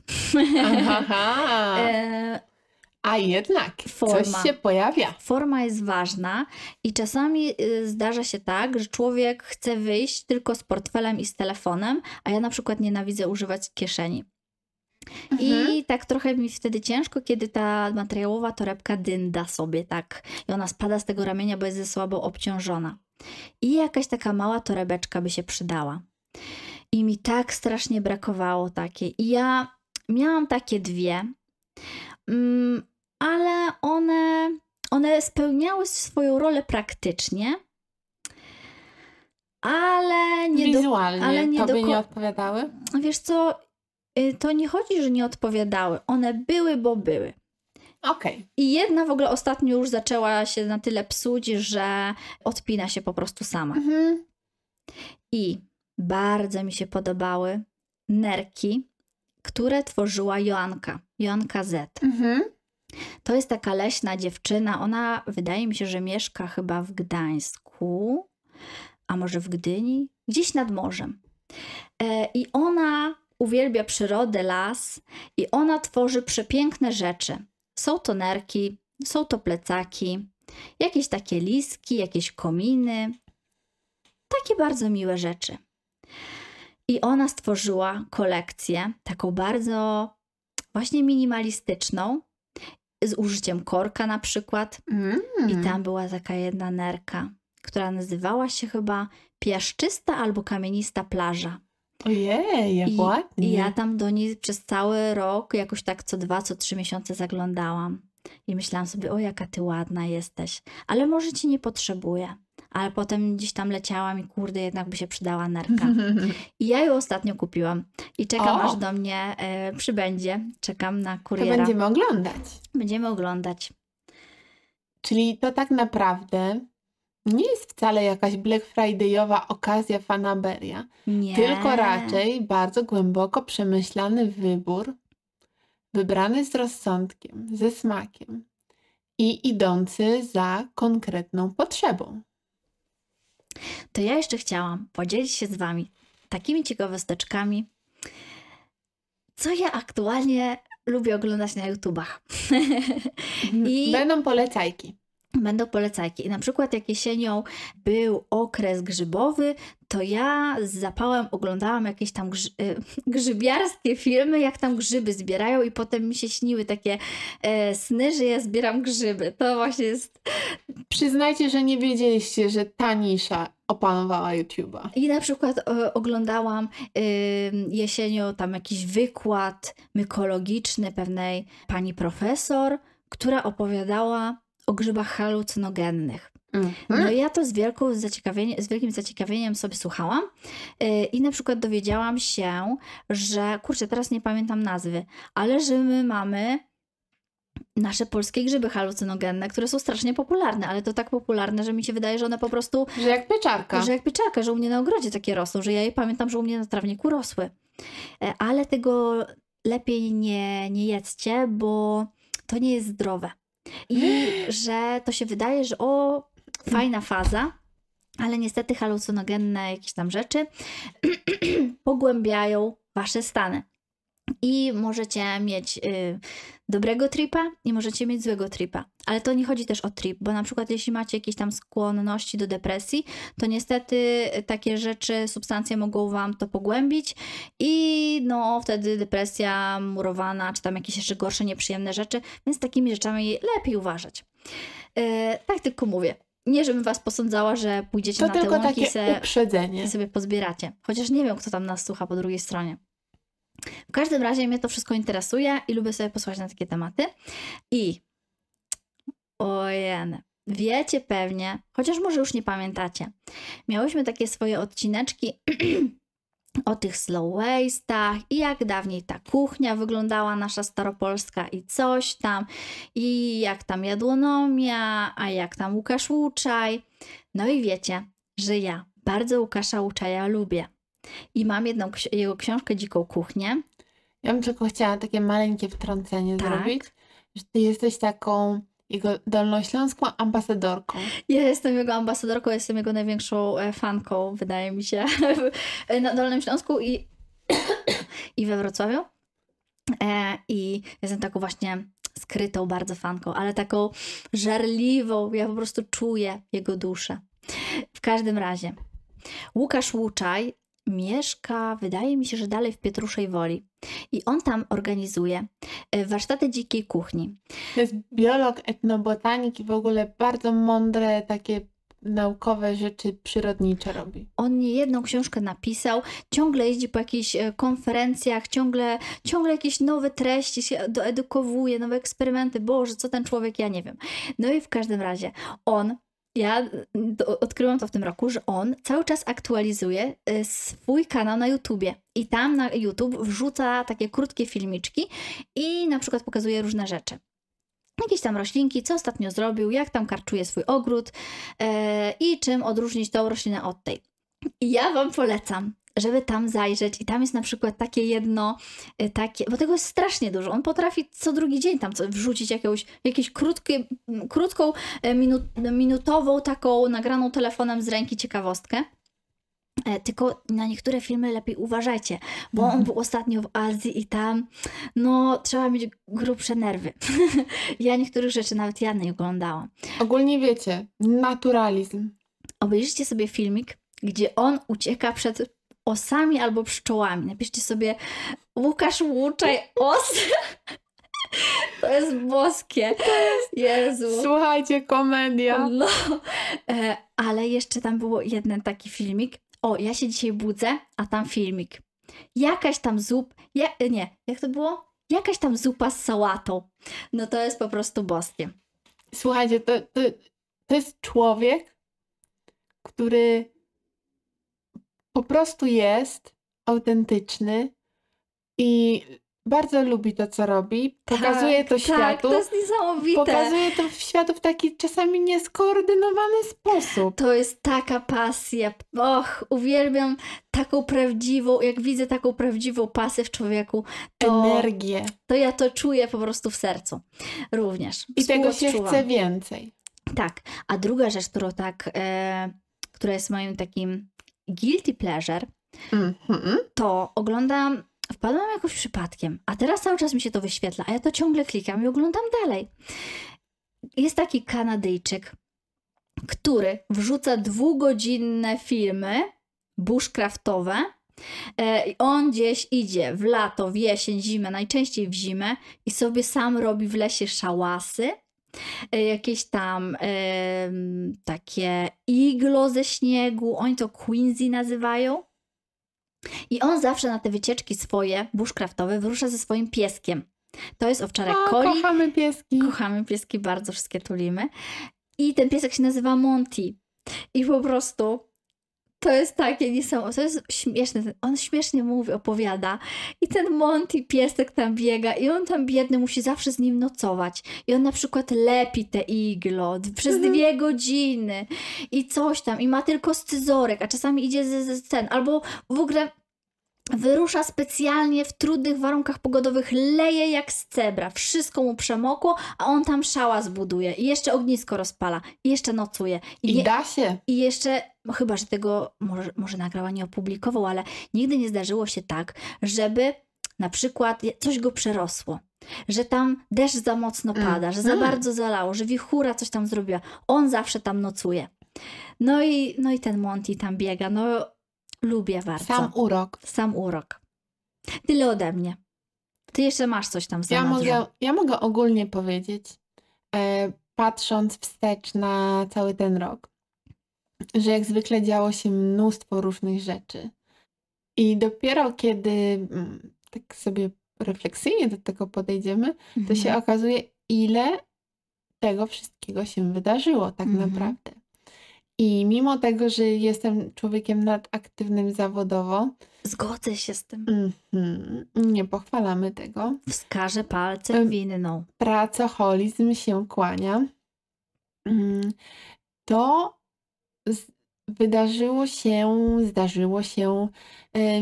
Aha. A jednak Forma. coś się pojawia. Forma jest ważna i czasami y, zdarza się tak, że człowiek chce wyjść tylko z portfelem i z telefonem, a ja na przykład nienawidzę używać kieszeni. Mhm. I tak trochę mi wtedy ciężko, kiedy ta materiałowa torebka dynda sobie tak i ona spada z tego ramienia, bo jest ze słabo obciążona. I jakaś taka mała torebeczka by się przydała. I mi tak strasznie brakowało takiej. I ja miałam takie dwie, ale one, one spełniały swoją rolę praktycznie, ale nie do Wizualnie ale nie tobie do nie odpowiadały? Wiesz co, y, to nie chodzi, że nie odpowiadały. One były, bo były. Okej. I jedna w ogóle ostatnio już zaczęła się na tyle psuć, że odpina się po prostu sama. Mhm. I bardzo mi się podobały nerki, które tworzyła Joanka. Joanka Z. Mhm. To jest taka leśna dziewczyna. Ona wydaje mi się, że mieszka chyba w Gdańsku, a może w Gdyni, gdzieś nad morzem. E, I ona uwielbia przyrodę, las i ona tworzy przepiękne rzeczy. Są to nerki, są to plecaki, jakieś takie liski, jakieś kominy. Takie bardzo miłe rzeczy. I ona stworzyła kolekcję, taką bardzo właśnie minimalistyczną, z użyciem korka na przykład. Mm. I tam była taka jedna nerka, która nazywała się chyba piaszczysta albo kamienista plaża. Ojej, jak I, ładnie. I ja tam do niej przez cały rok jakoś tak co dwa, co trzy miesiące zaglądałam. I myślałam sobie, o jaka ty ładna jesteś, ale może ci nie potrzebuję. Ale potem gdzieś tam leciałam i kurde, jednak by się przydała nerka. I ja ją ostatnio kupiłam. I czekam, O! aż do mnie e, przybędzie. Czekam na To kuriera. będziemy oglądać. Będziemy oglądać. Czyli to tak naprawdę nie jest wcale jakaś Black Friday'owa okazja fanaberia, Nie. tylko raczej bardzo głęboko przemyślany wybór, wybrany z rozsądkiem, ze smakiem i idący za konkretną potrzebą. To ja jeszcze chciałam podzielić się z Wami takimi ciekawosteczkami, co ja aktualnie lubię oglądać na YouTubach. I- Będą polecajki. Będą polecajki. I na przykład jak jesienią był okres grzybowy, to ja z zapałem oglądałam jakieś tam grzy- y, grzybiarskie filmy, jak tam grzyby zbierają i potem mi się śniły takie e, sny, że ja zbieram grzyby. To właśnie jest... Przyznajcie, że nie wiedzieliście, że ta nisza opanowała YouTube'a. I na przykład e, oglądałam y, jesienią tam jakiś wykład mykologiczny pewnej pani profesor, która opowiadała o grzybach halucynogennych. Mhm. No ja to z, wielką zaciekawienie, z wielkim zaciekawieniem sobie słuchałam yy, i na przykład dowiedziałam się, że, kurczę, teraz nie pamiętam nazwy, ale że my mamy nasze polskie grzyby halucynogenne, które są strasznie popularne, ale to tak popularne, że mi się wydaje, że one po prostu, Że jak pieczarka. że jak pieczarka, że u mnie na ogrodzie takie rosną, że ja je pamiętam, że u mnie na trawniku rosły. E, Ale tego lepiej nie, nie jedzcie, bo to nie jest zdrowe. I że to się wydaje, że o, fajna faza, ale niestety halucynogenne jakieś tam rzeczy pogłębiają wasze stany. I możecie mieć y, dobrego tripa i możecie mieć złego tripa. Ale to nie chodzi też o trip, bo na przykład jeśli macie jakieś tam skłonności do depresji, to niestety takie rzeczy, substancje mogą wam to pogłębić i no wtedy depresja murowana, czy tam jakieś jeszcze gorsze, nieprzyjemne rzeczy, więc z takimi rzeczami lepiej uważać. Y, tak tylko mówię. Nie, żebym was posądzała, że pójdziecie To na te tylko łąki i takie se, uprzedzenie. i sobie pozbieracie. Chociaż nie wiem, kto tam nas słucha po drugiej stronie. W każdym razie mnie to wszystko interesuje i lubię sobie posłuchać na takie tematy. I ojej, wiecie pewnie, chociaż może już nie pamiętacie, miałyśmy takie swoje odcineczki o tych slow waste'ach i jak dawniej ta kuchnia wyglądała nasza staropolska i coś tam i jak tam jadłonomia, a jak tam Łukasz Łuczaj. No i wiecie, że ja bardzo Łukasza Łuczaja lubię. I mam jedną jego książkę Dziką Kuchnię. Ja bym tylko chciała takie maleńkie wtrącenie Tak. zrobić, że ty jesteś taką jego dolnośląską ambasadorką. Ja jestem jego ambasadorką, jestem jego największą e, fanką, wydaje mi się, na Dolnym Śląsku i, i we Wrocławiu. E, I jestem taką właśnie skrytą bardzo fanką, ale taką żarliwą. Ja po prostu czuję jego duszę. W każdym razie, Łukasz Łuczaj mieszka, wydaje mi się, że dalej w Pietruszej Woli. I on tam organizuje e, warsztaty dzikiej kuchni. To jest biolog, etnobotanik i w ogóle bardzo mądre takie naukowe rzeczy przyrodnicze robi. On nie jedną książkę napisał, ciągle jeździ po jakichś e, konferencjach, ciągle, ciągle jakieś nowe treści się doedukowuje, nowe eksperymenty. Boże, co ten człowiek, ja nie wiem. No i w każdym razie on, ja do- odkryłam to w tym roku, że on cały czas aktualizuje e, swój kanał na YouTubie. I tam na YouTube wrzuca takie krótkie filmiczki i na przykład pokazuje różne rzeczy. Jakieś tam roślinki, co ostatnio zrobił, jak tam karczuje swój ogród e, i czym odróżnić tą roślinę od tej. I ja Wam polecam, żeby tam zajrzeć i tam jest na przykład takie jedno, e, takie, bo tego jest strasznie dużo. On potrafi co drugi dzień tam wrzucić jakąś, jakieś krótkie, krótką, e, minut, minutową taką nagraną telefonem z ręki ciekawostkę. E, Tylko na niektóre filmy lepiej uważajcie, bo on Mhm. był ostatnio w Azji i tam, no, trzeba mieć grubsze nerwy. ja niektórych rzeczy nawet ja nie oglądałam. Ogólnie wiecie, naturalizm. obejrzyjcie sobie filmik, gdzie on ucieka przed osami albo pszczołami. Napiszcie sobie Łukasz Łuczaj os. To jest boskie. Jezu. Słuchajcie, komedia. No. E, ale jeszcze tam było jeden taki filmik. O, ja się dzisiaj budzę, a tam filmik. Jakaś tam zup... Ja, nie, jak to było? Jakaś tam zupa z sałatą. No to jest po prostu boskie. Słuchajcie, to, to, to jest człowiek, który po prostu jest autentyczny i bardzo lubi to, co robi. Pokazuje to tak, światu. Tak, to jest niesamowite. Pokazuje to w światu w taki czasami nieskoordynowany sposób. To jest taka pasja. Och, uwielbiam taką prawdziwą, jak widzę taką prawdziwą pasję w człowieku, to, Energię. to ja to czuję po prostu w sercu. Również. I tego się chce więcej. Tak. A druga rzecz, którą tak, e, która jest moim takim guilty pleasure, Mhm. to oglądam, wpadłam jakoś przypadkiem, a teraz cały czas mi się to wyświetla, a ja to ciągle klikam i oglądam dalej. Jest taki Kanadyjczyk, który wrzuca dwugodzinne filmy bushcraftowe. E, on gdzieś idzie w lato, w jesień, zimę, najczęściej w zimę i sobie sam robi w lesie szałasy jakieś tam takie iglo ze śniegu, oni to Quincy nazywają. I on zawsze na te wycieczki swoje, bushcraftowe, wyrusza ze swoim pieskiem. To jest owczarek O, Coli. kochamy pieski. Kochamy pieski, bardzo wszystkie tulimy. I ten piesek się nazywa Monty. I po prostu to jest takie niesamowite, to jest śmieszne. On śmiesznie mówi, opowiada. I ten Monty piesek tam biega i on tam biedny musi zawsze z nim nocować. I on na przykład lepi te iglo przez Mhm. dwie godziny i coś tam. I ma tylko scyzorek, a czasami idzie z, z ten. Albo w ogóle Wyrusza specjalnie w trudnych warunkach pogodowych, leje jak z cebra, wszystko mu przemokło, a on tam szała zbuduje i jeszcze ognisko rozpala i jeszcze nocuje. I, I nie, da się. i jeszcze, no chyba, że tego może, może nagrała nie opublikował, ale nigdy nie zdarzyło się tak, żeby na przykład coś go przerosło. Że tam deszcz za mocno Mm. pada, że za Mm. bardzo zalało, że wichura coś tam zrobiła. On zawsze tam nocuje. No i, no i ten Monty tam biega. No lubię bardzo. Sam urok. Sam urok. Tyle ode mnie. Ty jeszcze masz coś tam w Ja mogę, ja mogę ogólnie powiedzieć, e, patrząc wstecz na cały ten rok, że jak zwykle działo się mnóstwo różnych rzeczy. I dopiero kiedy mm, tak sobie refleksyjnie do tego podejdziemy, to się Mhm. okazuje, ile tego wszystkiego się wydarzyło tak Mhm. naprawdę. I mimo tego, że jestem człowiekiem nadaktywnym zawodowo, Zgodzę się z tym. mhm, nie pochwalamy tego. Wskażę palcem Em, winną. pracoholizm się kłania, mm, to z- wydarzyło się, zdarzyło się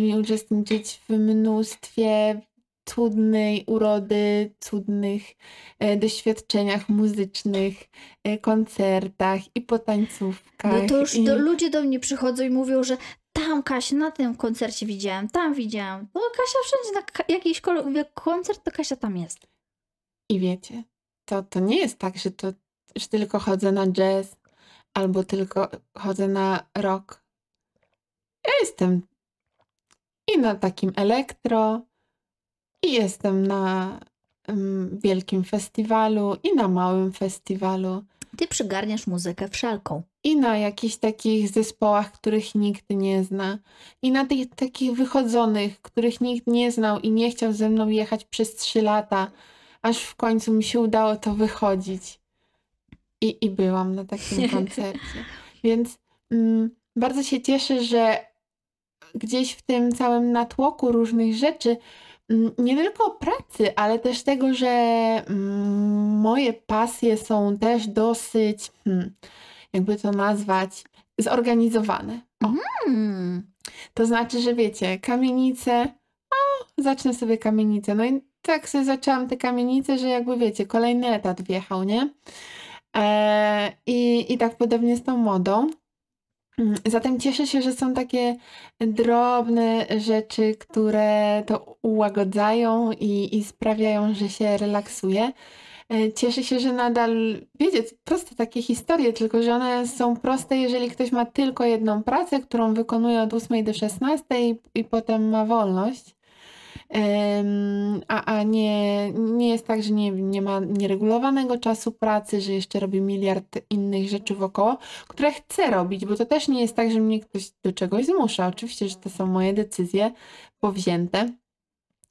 mi uczestniczyć w mnóstwie cudnej urody, cudnych e, doświadczeniach muzycznych, e, koncertach i potańcówkach. No to już i, do, ludzie do mnie przychodzą i mówią, że tam Kasia, na tym koncercie widziałem, tam widziałem. No Kasia wszędzie, na jakiś koncert, to Kasia tam jest. I wiecie, to, to nie jest tak, że, to, że tylko chodzę na jazz albo tylko chodzę na rock. Ja jestem i na takim elektro, i jestem na mm, wielkim festiwalu, i na małym festiwalu, Ty przygarniasz muzykę wszelką. i na jakichś takich zespołach, których nikt nie zna, i na tych takich wychodzonych, których nikt nie znał i nie chciał ze mną jechać przez trzy lata, aż w końcu mi się udało to wychodzić. I, i byłam na takim koncercie. Więc mm, bardzo się cieszę, że gdzieś w tym całym natłoku różnych rzeczy, nie tylko pracy, ale też tego, że mm, moje pasje są też dosyć, hmm, jakby to nazwać, zorganizowane. O, Hmm. to znaczy, że wiecie, kamienice, o, zacznę sobie kamienicę. No i tak sobie zaczęłam te kamienice, że jakby wiecie, kolejny etat wjechał, nie? E, i, I tak podobnie z tą modą. Zatem cieszę się, że są takie drobne rzeczy, które to ułagadzają i, i sprawiają, że się relaksuje. Cieszę się, że nadal, wiecie, proste takie historie, tylko że one są proste, jeżeli ktoś ma tylko jedną pracę, którą wykonuje od 8 do 16 i, i potem ma wolność. A a nie, nie jest tak, że nie, nie ma nieregulowanego czasu pracy, że jeszcze robi miliard innych rzeczy wokoło, które chcę robić, bo to też nie jest tak, że mnie ktoś do czegoś zmusza. Oczywiście, że to są moje decyzje powzięte.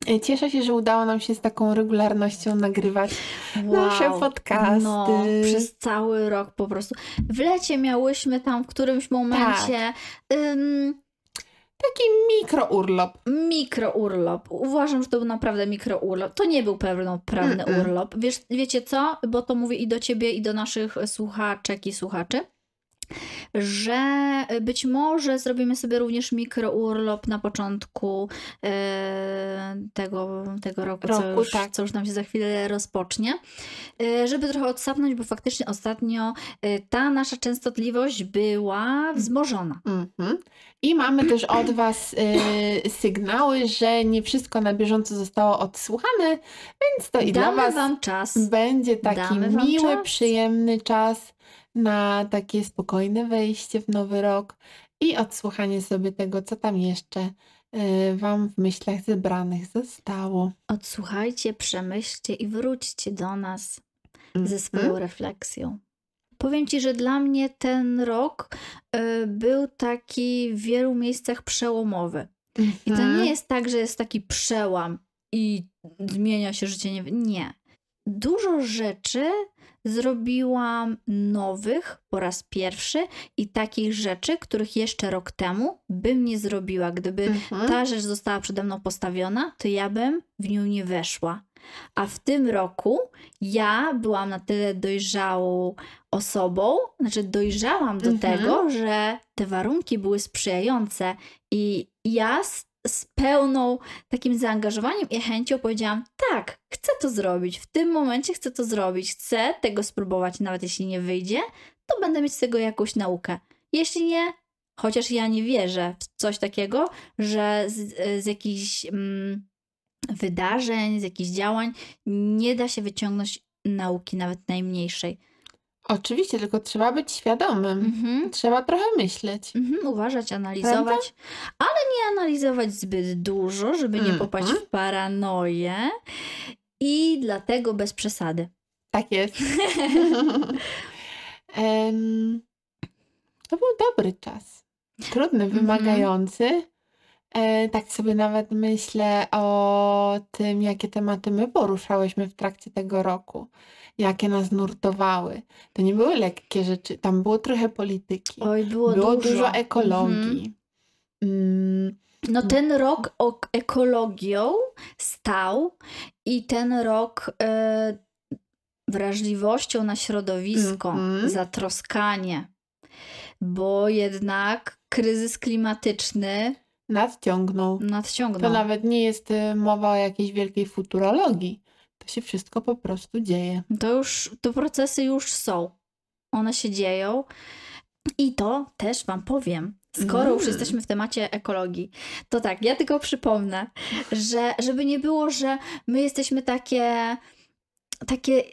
E, Cieszę się, że udało nam się z taką regularnością nagrywać nasze podcasty. No, przez cały rok po prostu. W lecie miałyśmy tam w którymś momencie Tak. ym, Taki mikrourlop. mikrourlop. Uważam, że to był naprawdę mikrourlop. To nie był pewno prawny Mm-mm. urlop. Wiesz, wiecie co? Bo to mówię i do ciebie, i do naszych słuchaczek i słuchaczy. Że być może zrobimy sobie również mikrourlop na początku e, tego, tego roku, co, Roku, już, tak. co już nam się za chwilę rozpocznie, e, żeby trochę odsapnąć, bo faktycznie ostatnio e, ta nasza częstotliwość była wzmożona. Mhm. I mamy też od Was sygnały, że nie wszystko na bieżąco zostało odsłuchane, więc to i dla Damy Was Wam czas. będzie taki miły, czas. przyjemny czas na takie spokojne wejście w nowy rok i odsłuchanie sobie tego, co tam jeszcze y, Wam w myślach zebranych zostało. Odsłuchajcie, przemyślcie i wróćcie do nas ze swoją Mhm. refleksją. Powiem ci, że dla mnie ten rok y, był taki w wielu miejscach przełomowy. I to Mhm. nie jest tak, że jest taki przełam i zmienia się życie. Nie. nie. Dużo rzeczy zrobiłam nowych po raz pierwszy i takich rzeczy, których jeszcze rok temu bym nie zrobiła. Gdyby Mhm. ta rzecz została przede mną postawiona, to ja bym w nią nie weszła. A w tym roku ja byłam na tyle dojrzałą osobą, znaczy dojrzałam do Mhm. tego, że te warunki były sprzyjające i ja z, z pełną takim zaangażowaniem i chęcią powiedziałam: tak, chcę to zrobić. W tym momencie chcę to zrobić. Chcę tego spróbować, nawet jeśli nie wyjdzie, to będę mieć z tego jakąś naukę. Jeśli nie, chociaż ja nie wierzę w coś takiego, że z, z jakichś mm, wydarzeń, z jakichś działań nie da się wyciągnąć nauki, nawet najmniejszej. Oczywiście, tylko trzeba być świadomym. Mhm. Trzeba trochę myśleć. Mhm, uważać, analizować, ale nie analizować zbyt dużo, żeby nie popaść Mhm. w paranoję i dlatego bez przesady. Tak jest. Em, to był dobry czas. Trudny, Mhm. wymagający. E, tak sobie nawet myślę o tym, jakie tematy my poruszałyśmy w trakcie tego roku. Jakie nas nurtowały. To nie były lekkie rzeczy, tam było trochę polityki. Oj, było, Było dużo, dużo Mhm. ekologii. Mm, No ten rok ok- ekologią stał i ten rok e, wrażliwością na środowisko, Mhm. zatroskanie, bo jednak kryzys klimatyczny nadciągnął. To nadciągnął. nawet nie jest y, mowa o jakiejś wielkiej futurologii. To się wszystko po prostu dzieje. To już, te procesy już są. One się dzieją. I to też Wam powiem, skoro już Mm. jesteśmy w temacie ekologii, to tak, ja tylko przypomnę, że żeby nie było, że my jesteśmy takie, takie,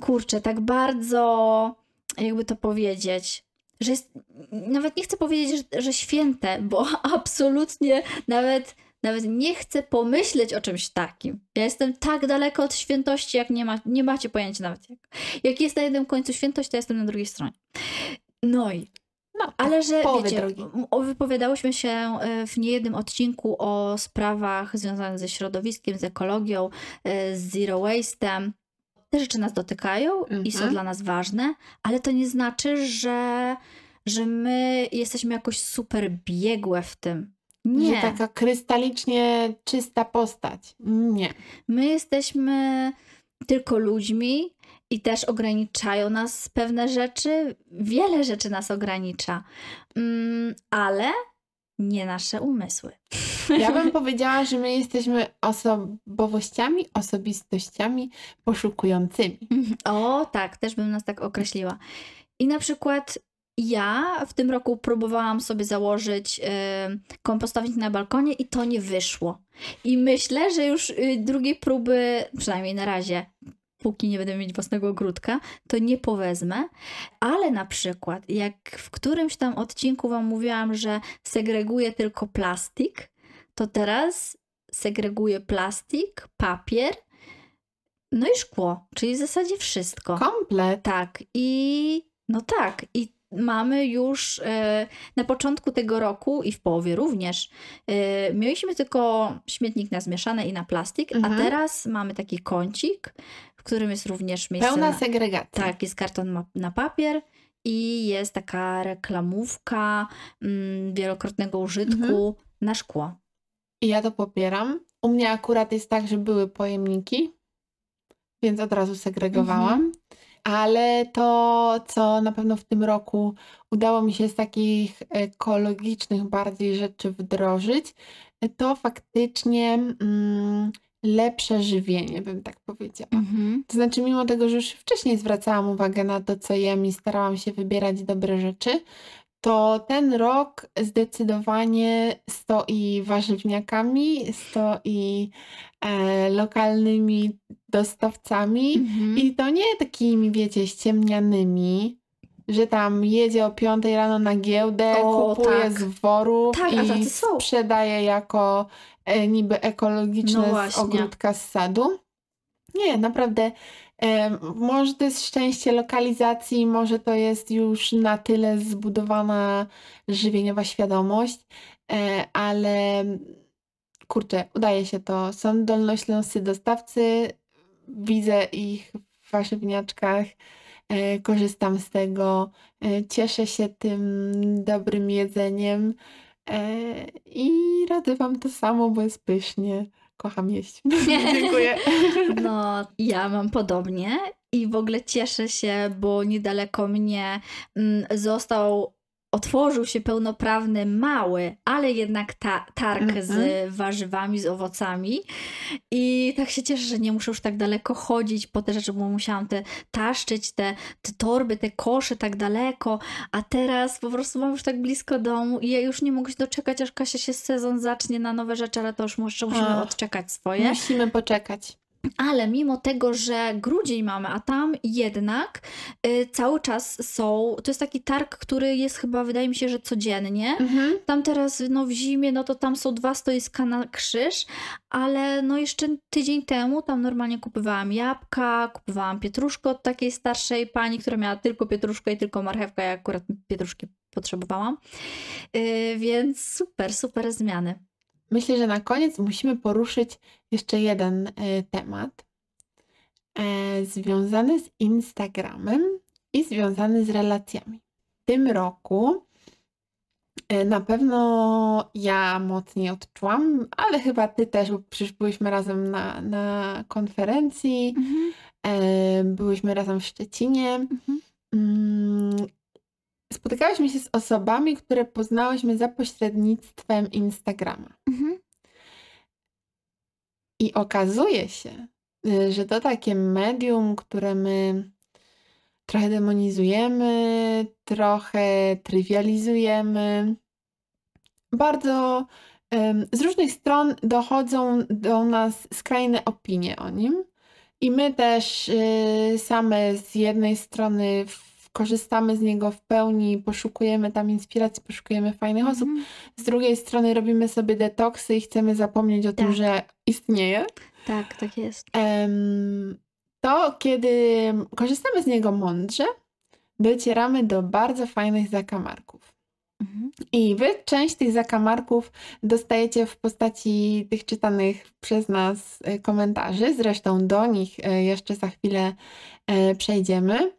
kurczę, tak bardzo, jakby to powiedzieć, że jest, nawet nie chcę powiedzieć, że, że święte, bo absolutnie nawet, nawet nie chcę pomyśleć o czymś takim. Ja jestem tak daleko od świętości, jak nie, ma, nie macie pojęcia nawet jak. Jak jest na jednym końcu świętość, to jestem na drugiej stronie. No i No, ale że wiecie, wypowiadałyśmy się e, w niejednym odcinku o sprawach związanych ze środowiskiem, z ekologią, e, z zero waste'em. Te rzeczy nas dotykają i są Mhm. dla nas ważne, ale to nie znaczy, że, że my jesteśmy jakoś super biegłe w tym. Nie. Że taka krystalicznie czysta postać. Nie. My jesteśmy tylko ludźmi i też ograniczają nas pewne rzeczy. Wiele rzeczy nas ogranicza, mm, ale nie nasze umysły. Ja bym powiedziała, że my jesteśmy osobowościami, osobistościami poszukującymi. O, tak, też bym nas tak określiła. I na przykład ja w tym roku próbowałam sobie założyć y, kompostownik na balkonie i to nie wyszło. I myślę, że już y, drugiej próby, przynajmniej na razie, póki nie będę mieć własnego ogródka, to nie powezmę. Ale na przykład, jak w którymś tam odcinku Wam mówiłam, że segreguję tylko plastik, to teraz segreguję plastik, papier, no i szkło, czyli w zasadzie wszystko. Komplet. Tak, i no tak, i mamy już e, na początku tego roku i w połowie również e, mieliśmy tylko śmietnik na zmieszane i na plastik, Mhm. a teraz mamy taki kącik, w którym jest również miejsce Pełna na, segregacja. tak, jest karton na papier i jest taka reklamówka mm, wielokrotnego użytku Mhm. na szkło. I ja to popieram. U mnie akurat jest tak, że były pojemniki, więc od razu segregowałam. Mhm. Ale to, co na pewno w tym roku udało mi się z takich ekologicznych bardziej rzeczy wdrożyć, to faktycznie mm, lepsze żywienie, bym tak powiedziała. Mhm. To znaczy, mimo tego, że już wcześniej zwracałam uwagę na to, co jem i starałam się wybierać dobre rzeczy, to ten rok zdecydowanie stoi warzywniakami, stoi e, lokalnymi dostawcami Mhm. i to nie takimi, wiecie, ściemnianymi, że tam jedzie o 5 rano na giełdę, O, kupuje tak. z worów Tak, i sprzedaje jako e, niby ekologiczne No z ogródka z sadu. Nie, naprawdę Może to jest szczęście lokalizacji, może to jest już na tyle zbudowana żywieniowa świadomość, e, ale kurczę, udaje się to. Są dolnośląscy dostawcy, widzę ich w warzywniaczkach, e, korzystam z tego, e, cieszę się tym dobrym jedzeniem i radzę Wam to samo, bo jest pysznie. Kocham jeść. Dziękuję. No, ja mam podobnie i w ogóle cieszę się, bo niedaleko mnie mm, został, otworzył się pełnoprawny, mały, ale jednak ta, targ Mhm. z warzywami, z owocami. I tak się cieszę, że nie muszę już tak daleko chodzić po te rzeczy, bo musiałam te taszczyć, te, te torby, te kosze tak daleko, a teraz po prostu mam już tak blisko domu i ja już nie mogę się doczekać, aż Kasia się sezon zacznie na nowe rzeczy, ale to już jeszcze musimy Ach. odczekać swoje. Musimy poczekać. Ale mimo tego, że grudzień mamy, a tam jednak y, cały czas są, to jest taki targ, który jest chyba, wydaje mi się, że codziennie. Mhm. Tam teraz no, w zimie, no to tam są dwa stoiska na krzyż, ale no jeszcze tydzień temu tam normalnie kupowałam jabłka, kupowałam pietruszkę od takiej starszej pani, która miała tylko pietruszkę i tylko marchewkę, ja akurat pietruszki potrzebowałam. Y, więc super, super zmiany. Myślę, że na koniec musimy poruszyć jeszcze jeden e, temat e, związany z Instagramem i związany z relacjami. W tym roku e, na pewno ja mocniej odczułam, ale chyba ty też, bo przecież byliśmy razem na, na konferencji, e, byłyśmy razem w Szczecinie. Mhm. Spotykałyśmy się z osobami, które poznałyśmy za pośrednictwem Instagrama. Mhm. I okazuje się, y, że to takie medium, które my trochę demonizujemy, trochę trywializujemy, bardzo em, z różnych stron dochodzą do nas skrajne opinie o nim. I my też y, same z jednej strony w- korzystamy z niego w pełni, poszukujemy tam inspiracji, poszukujemy fajnych osób. Mhm. Z drugiej strony robimy sobie detoksy i chcemy zapomnieć o tym, Tak. że istnieje. Tak, tak jest. To kiedy korzystamy z niego mądrze, docieramy do bardzo fajnych zakamarków. Mhm. I wy część tych zakamarków dostajecie w postaci tych czytanych przez nas e, komentarzy. Zresztą do nich e, jeszcze za chwilę e, przejdziemy.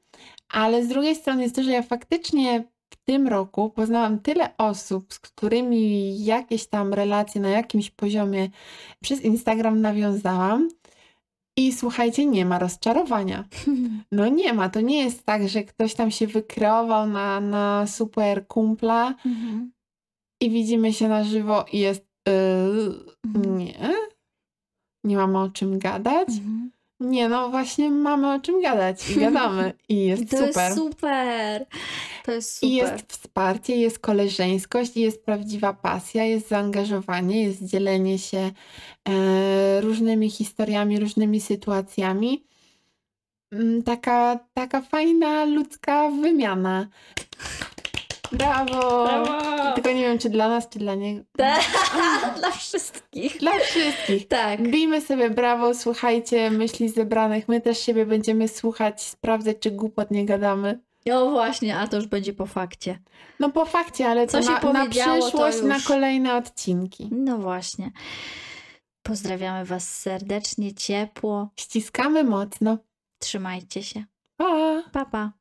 Ale z drugiej strony jest to, że ja faktycznie w tym roku poznałam tyle osób, z którymi jakieś tam relacje na jakimś poziomie przez Instagram nawiązałam. I słuchajcie, nie ma rozczarowania. No nie ma, to nie jest tak, że ktoś tam się wykreował na, na super kumpla Mhm. i widzimy się na żywo i jest yy, Mhm. nie, nie mamy o czym gadać. Mhm. Nie, no właśnie mamy o czym gadać i gadamy i I jest to super. jest super. To jest super. I jest wsparcie, jest koleżeńskość, jest prawdziwa pasja, jest zaangażowanie, jest dzielenie się e, różnymi historiami, różnymi sytuacjami. Mm, Taka, taka fajna ludzka wymiana. Brawo! Brawo! Tylko nie wiem, czy dla nas, czy dla niego. Dla wszystkich. Dla wszystkich. Tak. Bijmy sobie brawo, słuchajcie myśli zebranych. My też siebie będziemy słuchać, sprawdzać, czy głupot nie gadamy. No właśnie, a to już będzie po fakcie. No po fakcie, ale to Co się na, na to przyszłość, na kolejne odcinki. No właśnie. Pozdrawiamy Was serdecznie, ciepło. Ściskamy mocno. Trzymajcie się. Pa! Pa, pa.